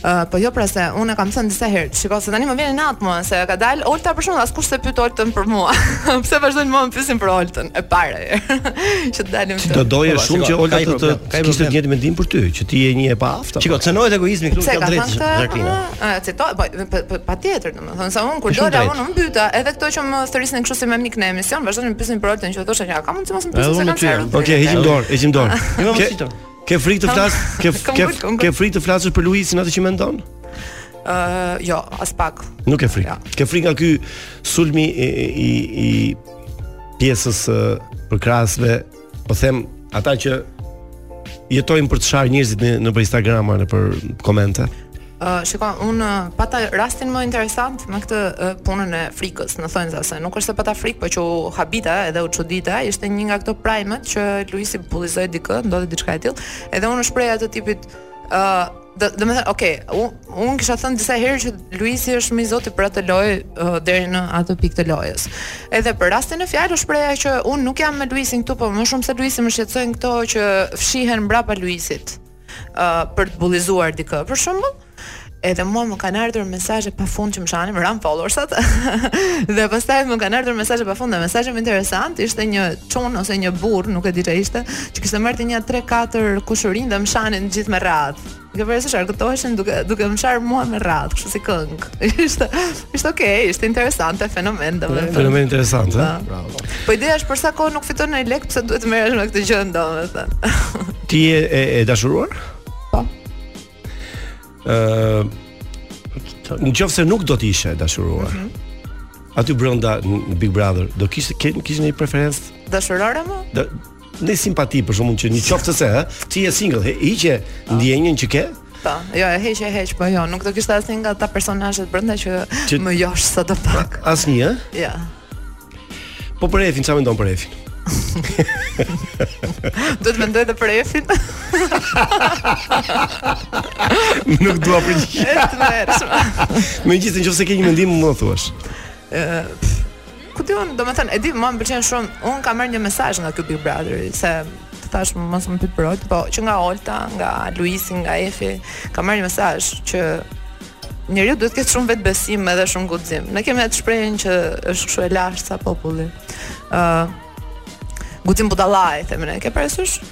Uh, po jo pra se unë e kam thënë disa herë. Shiko se tani më vjen inat mua se ka dalë Olta për shkak askush s'e pyet Oltën për mua. Pse vazhdojnë mua të pyesin për Oltën? E para. që dalim. Ti do doje po, shumë që Olta të të të kishte një mendim për ty, që ti je një e paaftë. Po. Shiko, cenohet egoizmi këtu ka të drejtë. Se ka thënë A, ti to, po, po, po patjetër, domethënë se unë kur dola unë më mbytën, edhe këto që më thërrisnin kështu si mik në emision, vazhdojnë të pyesin për Oltën që thosha a ka mundësi të mos më pyesin se kanë. Okej, heqim dorë, heqim dorë. Jo, jo, jo. Ke frikë të flas, ke ke ke frikë të flasësh për Luisin atë që mendon? Ë, uh, jo, as pak. Nuk ke frikë. Ja. Ke frikë nga ky sulmi i i, i pjesës së përkrahësve, po them ata që jetojnë për të sharë njerëzit nëpër Instagram apo nëpër komente. Uh, shiko, unë uh, pata rastin më interesant me këtë uh, punën e frikës, domethënë se nuk është se pata frikë, po që u habita edhe u çudita, ishte një nga këto primet që Luisi bullizoi dikë, ndodhi diçka e tillë, edhe unë shprehja të tipit, uh, dhe, domethënë, oke, okay, unë kisha thënë disa herë që Luisi është më i zoti për atë lojë uh, deri në atë pikë të lojës. Edhe për rastin e fjalë është preja që unë nuk jam me Luisin këtu, po më shumë se Luisi më shqetësojnë këto që fshihen mbrapa Luisit uh, për të bullizuar dikë për shembull, edhe mua më kanë ardhur mesazhe pa fund që më shanin, më ran followersat. dhe pastaj më kanë ardhur mesazhe pa fund, mesazhi më interesant, ishte një çun ose një burrë, nuk e di çfarë ishte, që kishte marrë një 3-4 kushurinj dhe më shanin të gjithë me radhë. Nga vërë se shar, argëtoheshin duke, duke më sharë mua me radhë, kështu si këngë. Ishte, Ishte okay, ishte interesante, fenomen domethënë. Fenomen interesant, ha. Po. Bravo. Po ideja është për sa kohë nuk fiton lek, pse duhet të merresh me këtë gjë domethënë. Ti je e, e dashuruar? Po. Ë Në qoftë se nuk do të ishe e dashuruar mm -hmm. Aty brenda në Big Brother Do kishe, kishe një preferencë Dashurore më? Da, Një simpati për shembull që në qoftë se ë, ti je single, hiqe ndjenjën që ke, Po, jo, e heq e heq, po jo, nuk do kishte asnjë nga ata personazhet brenda që, që... më josh sado pak. Asnjë? Ja. Po për Efin, çfarë mendon për Efin? Do të mendoj edhe për Efin. Nuk dua për një. Megjithëse nëse ke një mendim, ma thuaj. Ëh, Ku ti, domethënë, e di, mua më pëlqen shumë. Unë kam marrë një mesazh nga ky Big Brother se të thash mos më pyet për Olta, po që nga Olta, nga Luisi, nga Efi, kam marrë një mesazh që njeriu duhet të ketë shumë vetëbesim edhe shumë guxim. Ne kemi atë shprehjen që është kështu e lashtë sa populli. Ë uh, Guxim budallai, themë ne, ke parasysh?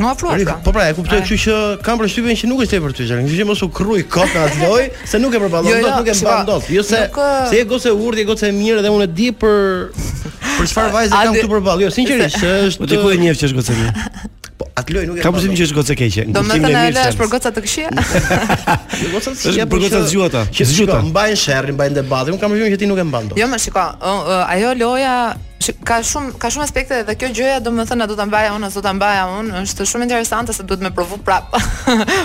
Më afro. Po pra, e kuptoj kështu që kam përshtypjen që nuk është e vërtetë. Kështu që mos u krruj kot asaj loje, se nuk e përballon jo, dot, jo, nuk e mban dot. Jo se se e gocë urtë, e gocë e mirë dhe unë e di për për çfarë vajze kam këtu përballë. Jo, sinqerisht, është Po ti ku e njeh që është gocë e mirë? Po atë lojë nuk e kam. Kam përshtypjen që është gocë e keqe. Domethënë ajo është për goca të këqija. Jo goca të këqija, për goca të zgjuara. Të zgjuara, mbajnë sherrin, mbajnë debatin. Unë kam përshtypjen që ti nuk e mban dot. Jo, më shiko. Ajo loja ka shumë ka shumë aspekte dhe kjo gjëja domethënë do ta mbaja unë, s'do ta mbaja unë, është shumë interesante se duhet me provu prap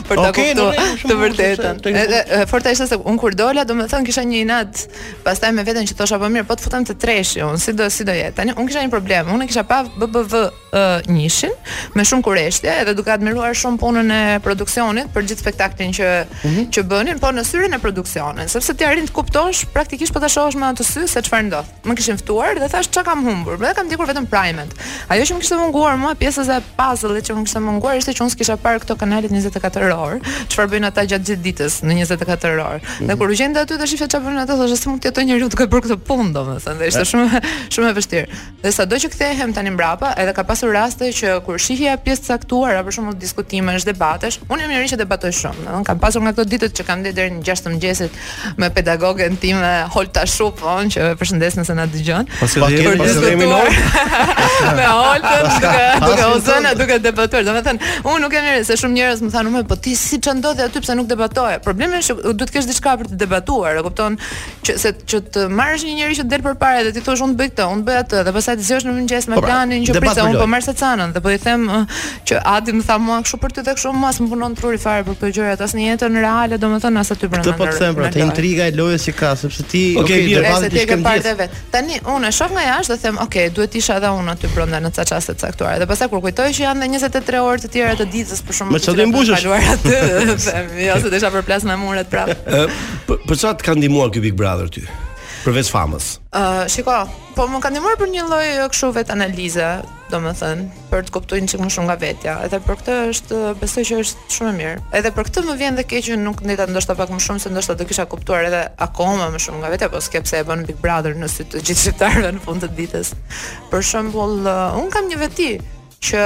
për ta okay, kuptuar të vërtetën. Edhe e forta ishte se un kur dola domethënë kisha një inat, pastaj me veten që thosha po mirë, po të futem te treshi un, sido sido jetë. Tani un kisha një problem, unë e kisha pa BBV uh, njëshin me shumë kureshtje edhe duke admiruar shumë punën e produksionit për gjithë spektaklin që mm -hmm. që bënin, po me syrin e produksionit, sepse ti arrin të kuptosh praktikisht po ta shohësh me atë sy se çfarë ndodh. Më kishin ftuar dhe thash çka kam humbur, e kam ndjekur vetëm primet. Ajo që më kishte munguar mua pjesa e puzzle-it që më kishte munguar ishte që unë s'kisha parë këto kanalet 24 orë, çfarë bëjnë ata gjatë gjithë ditës në 24 orë. Mm -hmm. Dhe kur u gjenda aty dhe shifja çfarë bëjnë ata, thosha si mund të jetojë njeriu duke bërë këtë punë, domethënë, dhe ishte shumë shumë e vështirë. Dhe sado që kthehem tani mbrapa, edhe ka pasur raste që kur shihja pjesë të caktuara, për shembull diskutimesh, debatesh, unë jam njeri që debatoj shumë. Unë kam pasur nga këto ditët që kam ndenjur deri në 6 të mëngjesit me pedagogen time Holta Shupon që e përshëndes nëse na dëgjon. Pasi dhe jemi pasi dhe jemi nën. Me Holtën duke duke u zënë duke debatuar. Domethënë, unë nuk jam njeri se shumë njerëz më thanë, "Umë, po ti si ça ndodhi aty pse nuk debatoje?" Problemi është që duhet të kesh diçka për të debatuar, e kupton? që se që të marrësh një njeri që del përpara dhe t'i thuash unë bëj këtë, unë bëj atë dhe pastaj të zgjohesh në mëngjes me po pra, planin që prit unë po marr Santianën dhe po i them uh, që Adi më tha mua kështu për ty dhe kështu mua s'më punon truri fare për këto gjëra as në jetën reale domethënë as aty brenda. Këtë po të them pra, te intriga e lojës që ka sepse ti okay, okay, dhe pastaj ti ke parë vetë. Tani unë e shoh nga jashtë dhe them ok, duhet të isha edhe unë aty brenda në ca çaste të caktuara dhe pastaj kur kujtoj që janë 23 orë të tjera të ditës për t'i kaluar aty, them jo se do isha përplas me muret prapë. Për, për çfarë të ka ndihmuar ky Big Brother ty? Përveç famës. Ë, uh, shiko, po më ka ndihmuar për një lloj kështu vetanalize, domethënë, për të kuptuar një çik më shumë nga vetja. Edhe për këtë është besoj që është shumë e mirë. Edhe për këtë më vjen dhe keq që nuk ndeta ndoshta pak më shumë se ndoshta do kisha kuptuar edhe akoma më shumë nga vetja, po s'ke pse e bën Big Brother në sy të gjithë shqiptarëve në fund të ditës. Për shembull, uh, un kam një veti që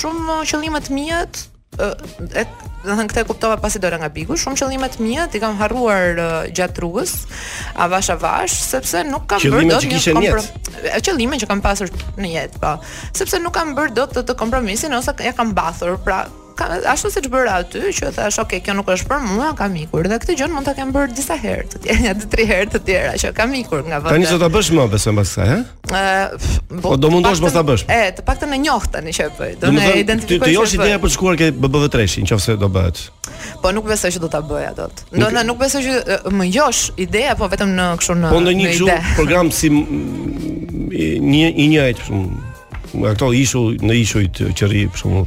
shumë qëllimet e mia ë e do të thënë këtë e kuptova pasi dola nga Bigu, shumë qëllime të mia i kam harruar uh, gjatë rrugës, avash avash, sepse nuk kam bërë dot një kompromis. Qëllime që kam pasur në jetë, po. Sepse nuk kam bërë dot të, të kompromisin ose ia kam mbathur, pra ka, ashtu siç bëra aty që thashë ok kjo nuk është për mua kam ikur dhe këtë gjë mund ta kem bërë disa herë të tjera dy tre herë të tjera që kam ikur nga vetë tani s'do ta bësh më besoj mbas kësaj ha Ëh, po do mundosh mos ta bësh. E, të paktën e njoh tani që e bëj. Do ta identifikoj. Të josh ideja për të shkuar ke BBV 3 në qoftë se do bëhet. Po nuk besoj që do ta bëja dot. Do të nuk besoj që më josh ideja, po vetëm në kështu në. Po ndonjë kështu program si një i njëjtë kështu nga këto ishull në ishujt që rri për shembull.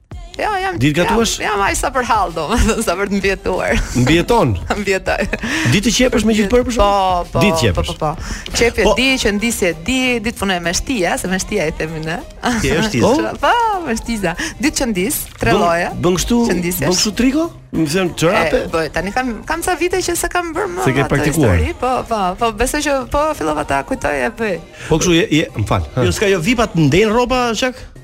Jo, jam. Di të gatuash? Jam, jam sa për hall domethënë, sa për të mbijetuar. Mbijeton. Mbijetoj. Di të qepësh me gjilpërë për shembull. Po, po. Di të qepësh. Po, po, po. Qepje po. dhe qëndisje di, di të punoj me shtia, se me shtia i themi ne. Ti është ti. Po, po, me shtiza. Di të qëndis, tre lloje. Bën kështu, bën kështu triko? Më thën çorape. Po, tani kam kam sa vite që s'e kam bërë më. S'e ke praktikuar. Po, po, po, besoj që po fillova ta kujtoj e bëj. Po kështu je, je, më fal. Jo, s'ka jo vipa të ndejnë rroba, çak?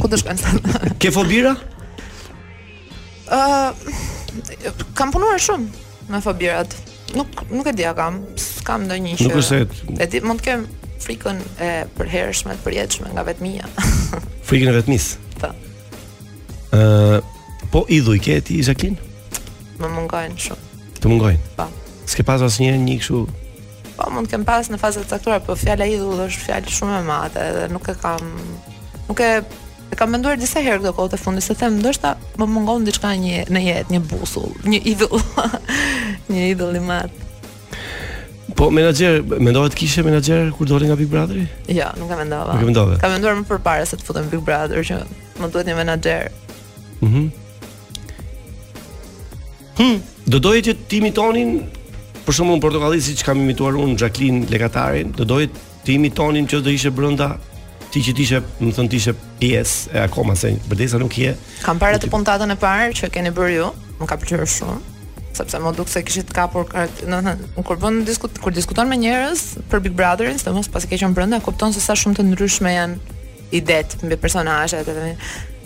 Ku do shkon? Ke fobi? Ë uh, kam punuar shumë me fobitë. Nuk nuk e di a kam. Kam ndonjë që. Nuk është e. E di mund të kem frikën e përhershme të përjetshme nga vetmia. frikën e vetmisë. Po. Ë uh, po idhuj ke ti Jacqueline? Më mungojnë shumë. Të mungojnë? Po. S'ke pas asnjë një kështu Po mund të kem pas në faza të caktuara, po fjala idhull është fjalë shumë e madhe dhe nuk e kam nuk e e kam menduar disa herë këto kohë të fundit se them ndoshta më mungon diçka një në jetë, një busull, një idhull. një idhull i madh. Po menaxher, mendove të kishe menaxher kur dole nga Big Brother? Jo, ja, nuk e mendova. Nuk e mendove. Kam menduar më përpara se të futem Big Brother që më duhet një menaxher. Mhm. Mm Hm, do doje që të imitonin për shembull në Portokalli siç kam imituar unë Xhaklin Lekatarin, do doje të imitonin që do ishe brenda ti që t'ishe, më thënë t'ishe pjesë e akoma se vërtet nuk je. Kam parë atë puntatën e parë që keni bërë ju, më ka pëlqyer shumë sepse më duk se kishit kapur kart, në, në, në, kur bën diskut, kur diskuton me njerëz për Big Brotherin, sidomos pasi ke qenë brenda, kupton se sa shumë të ndryshme janë idetë mbi personazhet edhe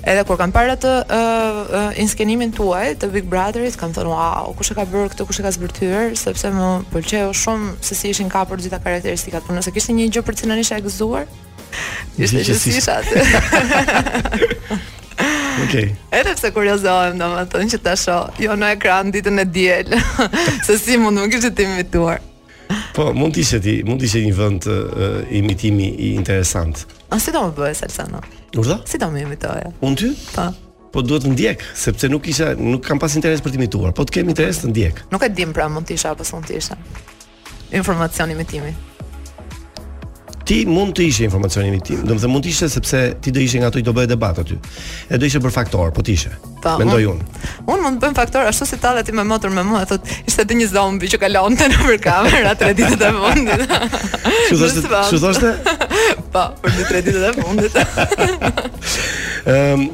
edhe kur kam parë atë uh, uh, inskenimin tuaj të Big Brotherit kam thënë wow kush e ka bërë këtë kush e ka zbërthyer sepse më pëlqeu shumë se si ishin kapur gjitha karakteristikat por nëse kishte një gjë për cilën isha e gëzuar ishte që s'isha aty Okej. Okay. Edhe pse kuriozohem domethënë që ta shoh jo në ekran ditën e diel se si mund të më kishit imituar. Po, mund të ishe ti, mund të ishe një vend uh, imitimi interesant. A si do më bëjë Salsano? Urdhëro? Si do më imitoje? Unë ty? Po. Po duhet të të ndjek, sepse nuk isha, nuk kam pas interes për të imituar, po të kem interes të të ndjek. Nuk e di pra mund të isha apo s'mund të isha. Informacion imitimi. Ti mund të ishe informacion imitimi. Domethënë mund të ishe sepse ti do ishe nga ato që do bëje debat aty. E do ishe për faktor, po ti ishe. Po, Mendoj unë. Unë mund të bëhem faktor ashtu si tallet ime motër me mua, thotë, ishe ti një zombi që kaloje nëpër kamera tre ditët e fundit. Kështu thoshte? Kështu thoshte? Po, për dy tre ditët e fundit. Ehm.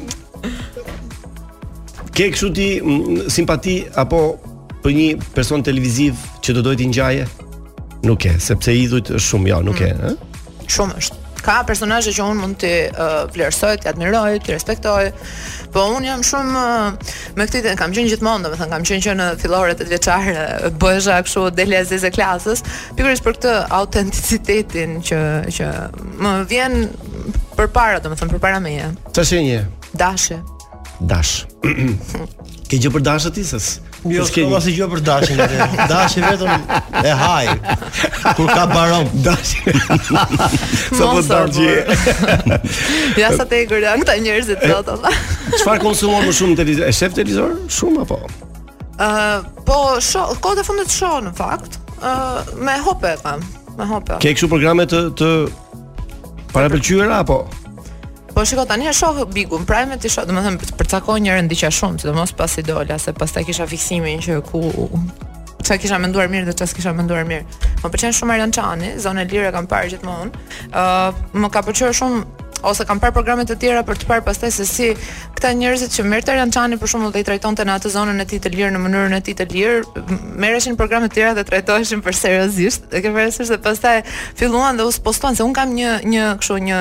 Ke kështu ti simpati apo Për një person televiziv që do doje t'i ngjaje? Nuk e, sepse idhujt është shumë, jo, nuk e, ëh. Mm. Shumë është. Ka personazhe që un mund të uh, vlerësoj, të admiroj, të respektoj. Po un jam shumë uh, me këtë ide, kam qenë gjithmonë, domethënë kam qenë që në fillore, tetëvjeçare, bëhesha kështu delja e zezë e klasës, pikërisht për këtë autenticitetin që që më vjen përpara, domethënë përpara meje. Dashja. Dashe. Dash. Ke gjë për dashë ti ses? Jo, s'ke gjë. Asgjë për dashën. Dashë vetëm e haj. Kur ka mbaron dash. Sa po dashë. Ja sa të egër janë këta njerëz të thotë eh, Allah. Çfarë konsumon më shumë televizor? E shef televizor? Shumë apo? Ë, eh, po shoh, kohët e fundit shoh në fakt. Ë, eh, me hope e kam. Me hope. Ke kështu programe të të parapëlqyera apo? Po shiko tani e shoh Bigun, Prime-t i shoh, domethënë për të përcaktuar një rend diçka shumë, sidomos pasi dola se pastaj kisha fiksimin që ku çka kisha menduar mirë dhe çka kisha menduar mirë. Më pëlqen shumë Arjan Çani, Zonën e Lirë e kam parë gjithmonë. Ë uh, më ka pëlqyer shumë ose kam parë programe të tjera për të parë pastaj se si këta njerëzit që merrte Arjan Çani për shembull dhe i trajtonte në atë zonën e tij të lirë në mënyrën e tij të lirë, merreshin në programe të tjera dhe trajtoheshin për seriozisht. E ke parasysh se pastaj filluan dhe u spostuan se un kam një një kështu një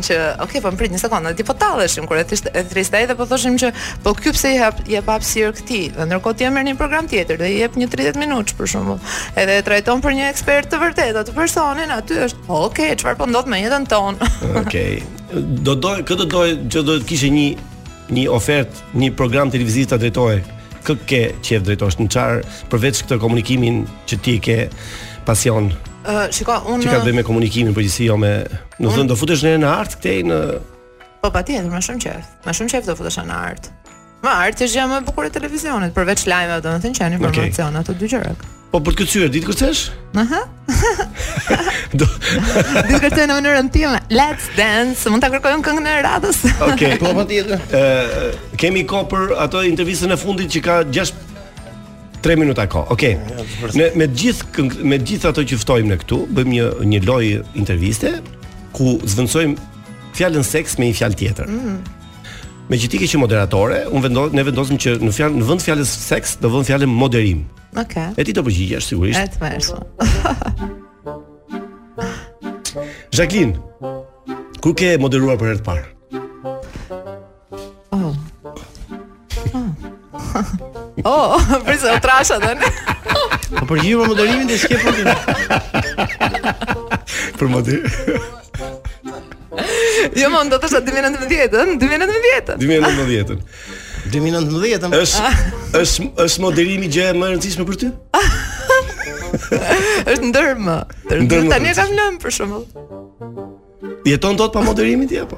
që ok po më prit një sekondë ne po talleshim kur e thishte e thërriste ai dhe po thoshim që po ky pse i hap i jep hapësirë këtij dhe ndërkohë ti e merr një program tjetër dhe i jep një 30 minutësh për shembull edhe e trajton për një ekspert të vërtetë atë personin aty është po ok çfarë po ndodh me jetën tonë ok do do këtë do që do të kishe një një ofertë një program televiziv ta drejtoje kë ke qef të drejtosh në çar përveç këtë komunikimin që ti ke pasion Uh, shiko, unë që ka të bëjë me komunikimin përgjithësi jo me Do të thonë do futesh në në art këtej në Po patjetër, me shumë qejf. Me shumë qejf do futesh në art. Më art është gjëja më e bukur e televizionit, përveç lajmeve, domethënë që janë informacion okay. ato dy gjëra. Po për të kërcyer di të kërcesh? Aha. Do. Di të kërcej në mënyrën time. Let's dance. Mund ta kërkojmë këngën e radhës. Okej, okay. po patjetër. Ë kemi kohë për ato intervistën e fundit që ka 6 3 minuta kohë. Okej. Okay. Me me gjithë me gjithë ato që ftojmë ne këtu, bëjmë një një lojë interviste ku zvendësojmë fjalën seks me një fjalë tjetër. Mm -hmm. Meqë ti ke qenë moderatore, un vendos, ne vendosim që në fjalë në vend fjalës seks do vëmë fjalën moderim. Okej. Okay. E ti do përgjigjesh sigurisht. Është vërsa. Zhaklin, kur ke moderuar për herë të parë? Oh. Oh, prisa u trasha dhe në Po përgjigje për moderimin dhe s'ke për të Për moder Jo, më duket se 2019-ën 2019-ën 2019-ën 2019-ën është, është moderimi gjëja më e rëndësishme për ty? është ndër më Ndër më Tani e kam lënë për shembull Jeton dot pa moderimin ti apo?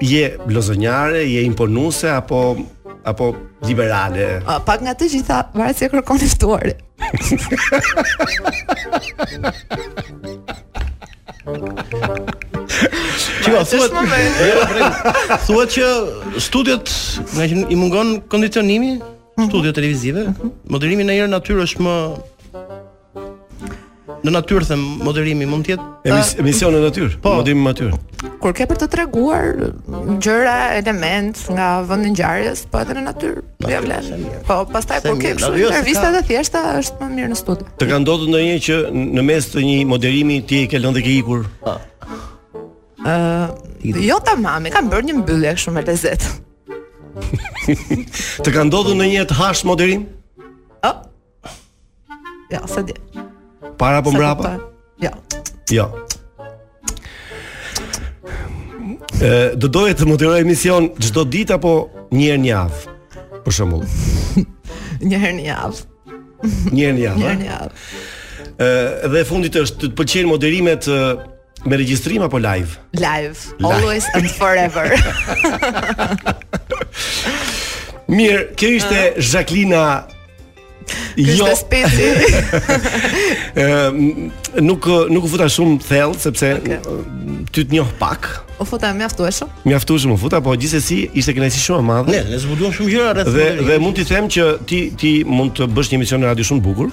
Je lozonjare, je imponuese apo apo liberale? A, pak nga të gjitha, varet ç'kërkon i ftuari. Çka thua? Thuhet që studiot ngaqë i mungon kondicionimi, studiot televizive, moderimi në natyrë është më Në natyrë them moderimi mund të jetë Emis, ah. emision në natyrë, po, moderim në natyrë. Kur ke për të treguar gjëra, elemente nga vendi i ngjarjes, po edhe në natyrë, po ia vlen. Po, pastaj kur ke kështu jo, intervista të thjeshta është më mirë në studio. Të ka ndodhur ndonjëherë që në mes të një moderimi ti e ke lënë dhe ke ikur? Po. Ëh, uh, jo tamam, e kam bërë një mbyllje kështu me lezet. të ka ndodhur ndonjëherë të hash moderim? Jo, s'e di. Para apo mbrapa? Jo. Jo. Ë, do doje të moderoje emision çdo ditë apo një herë në javë? Për shembull, Një herë në javë. një herë në javë. Një herë në javë. Ë, dhe e fundit është të të pëlqejnë moderimet ë, Me regjistrim apo live? Live, live. always and forever. Mirë, kjo ishte uh. Zhaklina. nuk nuk u futa shumë thellë sepse okay. ty të njoh pak. U futa mjaftueshëm. Mjaftueshëm u futa, po gjithsesi ishte kënaqësi shumë e madhe. Ne, ne zbuluam shumë gjëra rreth. Dhe dhe mund të të them që ti ti mund të bësh një emision në radio shumë të bukur.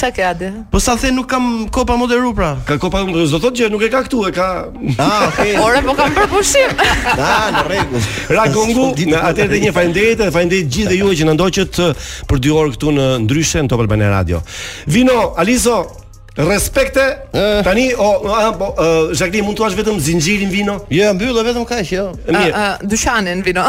Ça ke ti? Po sa the kam kohë pa moderu pra. Ka kohë pa s'do thotë gjë, nuk e ka këtu, e ka. Ah, okay. Ore po kam për pushim. Ah, në rregull. Ra gongu, atëherë edhe një faleminderit, faleminderit gjithë edhe juve që na ndoqët uh, për dy orë këtu në ndryshe në Top Albania Radio. Vino, Alizo, Respekte. Eh. Tani o a, po, uh, Zhaklin mund të thuash vetëm zinxhirin vino? Jo, ja, mbylle vetëm kaq, jo. Mirë. Uh, uh, dyqanin vino.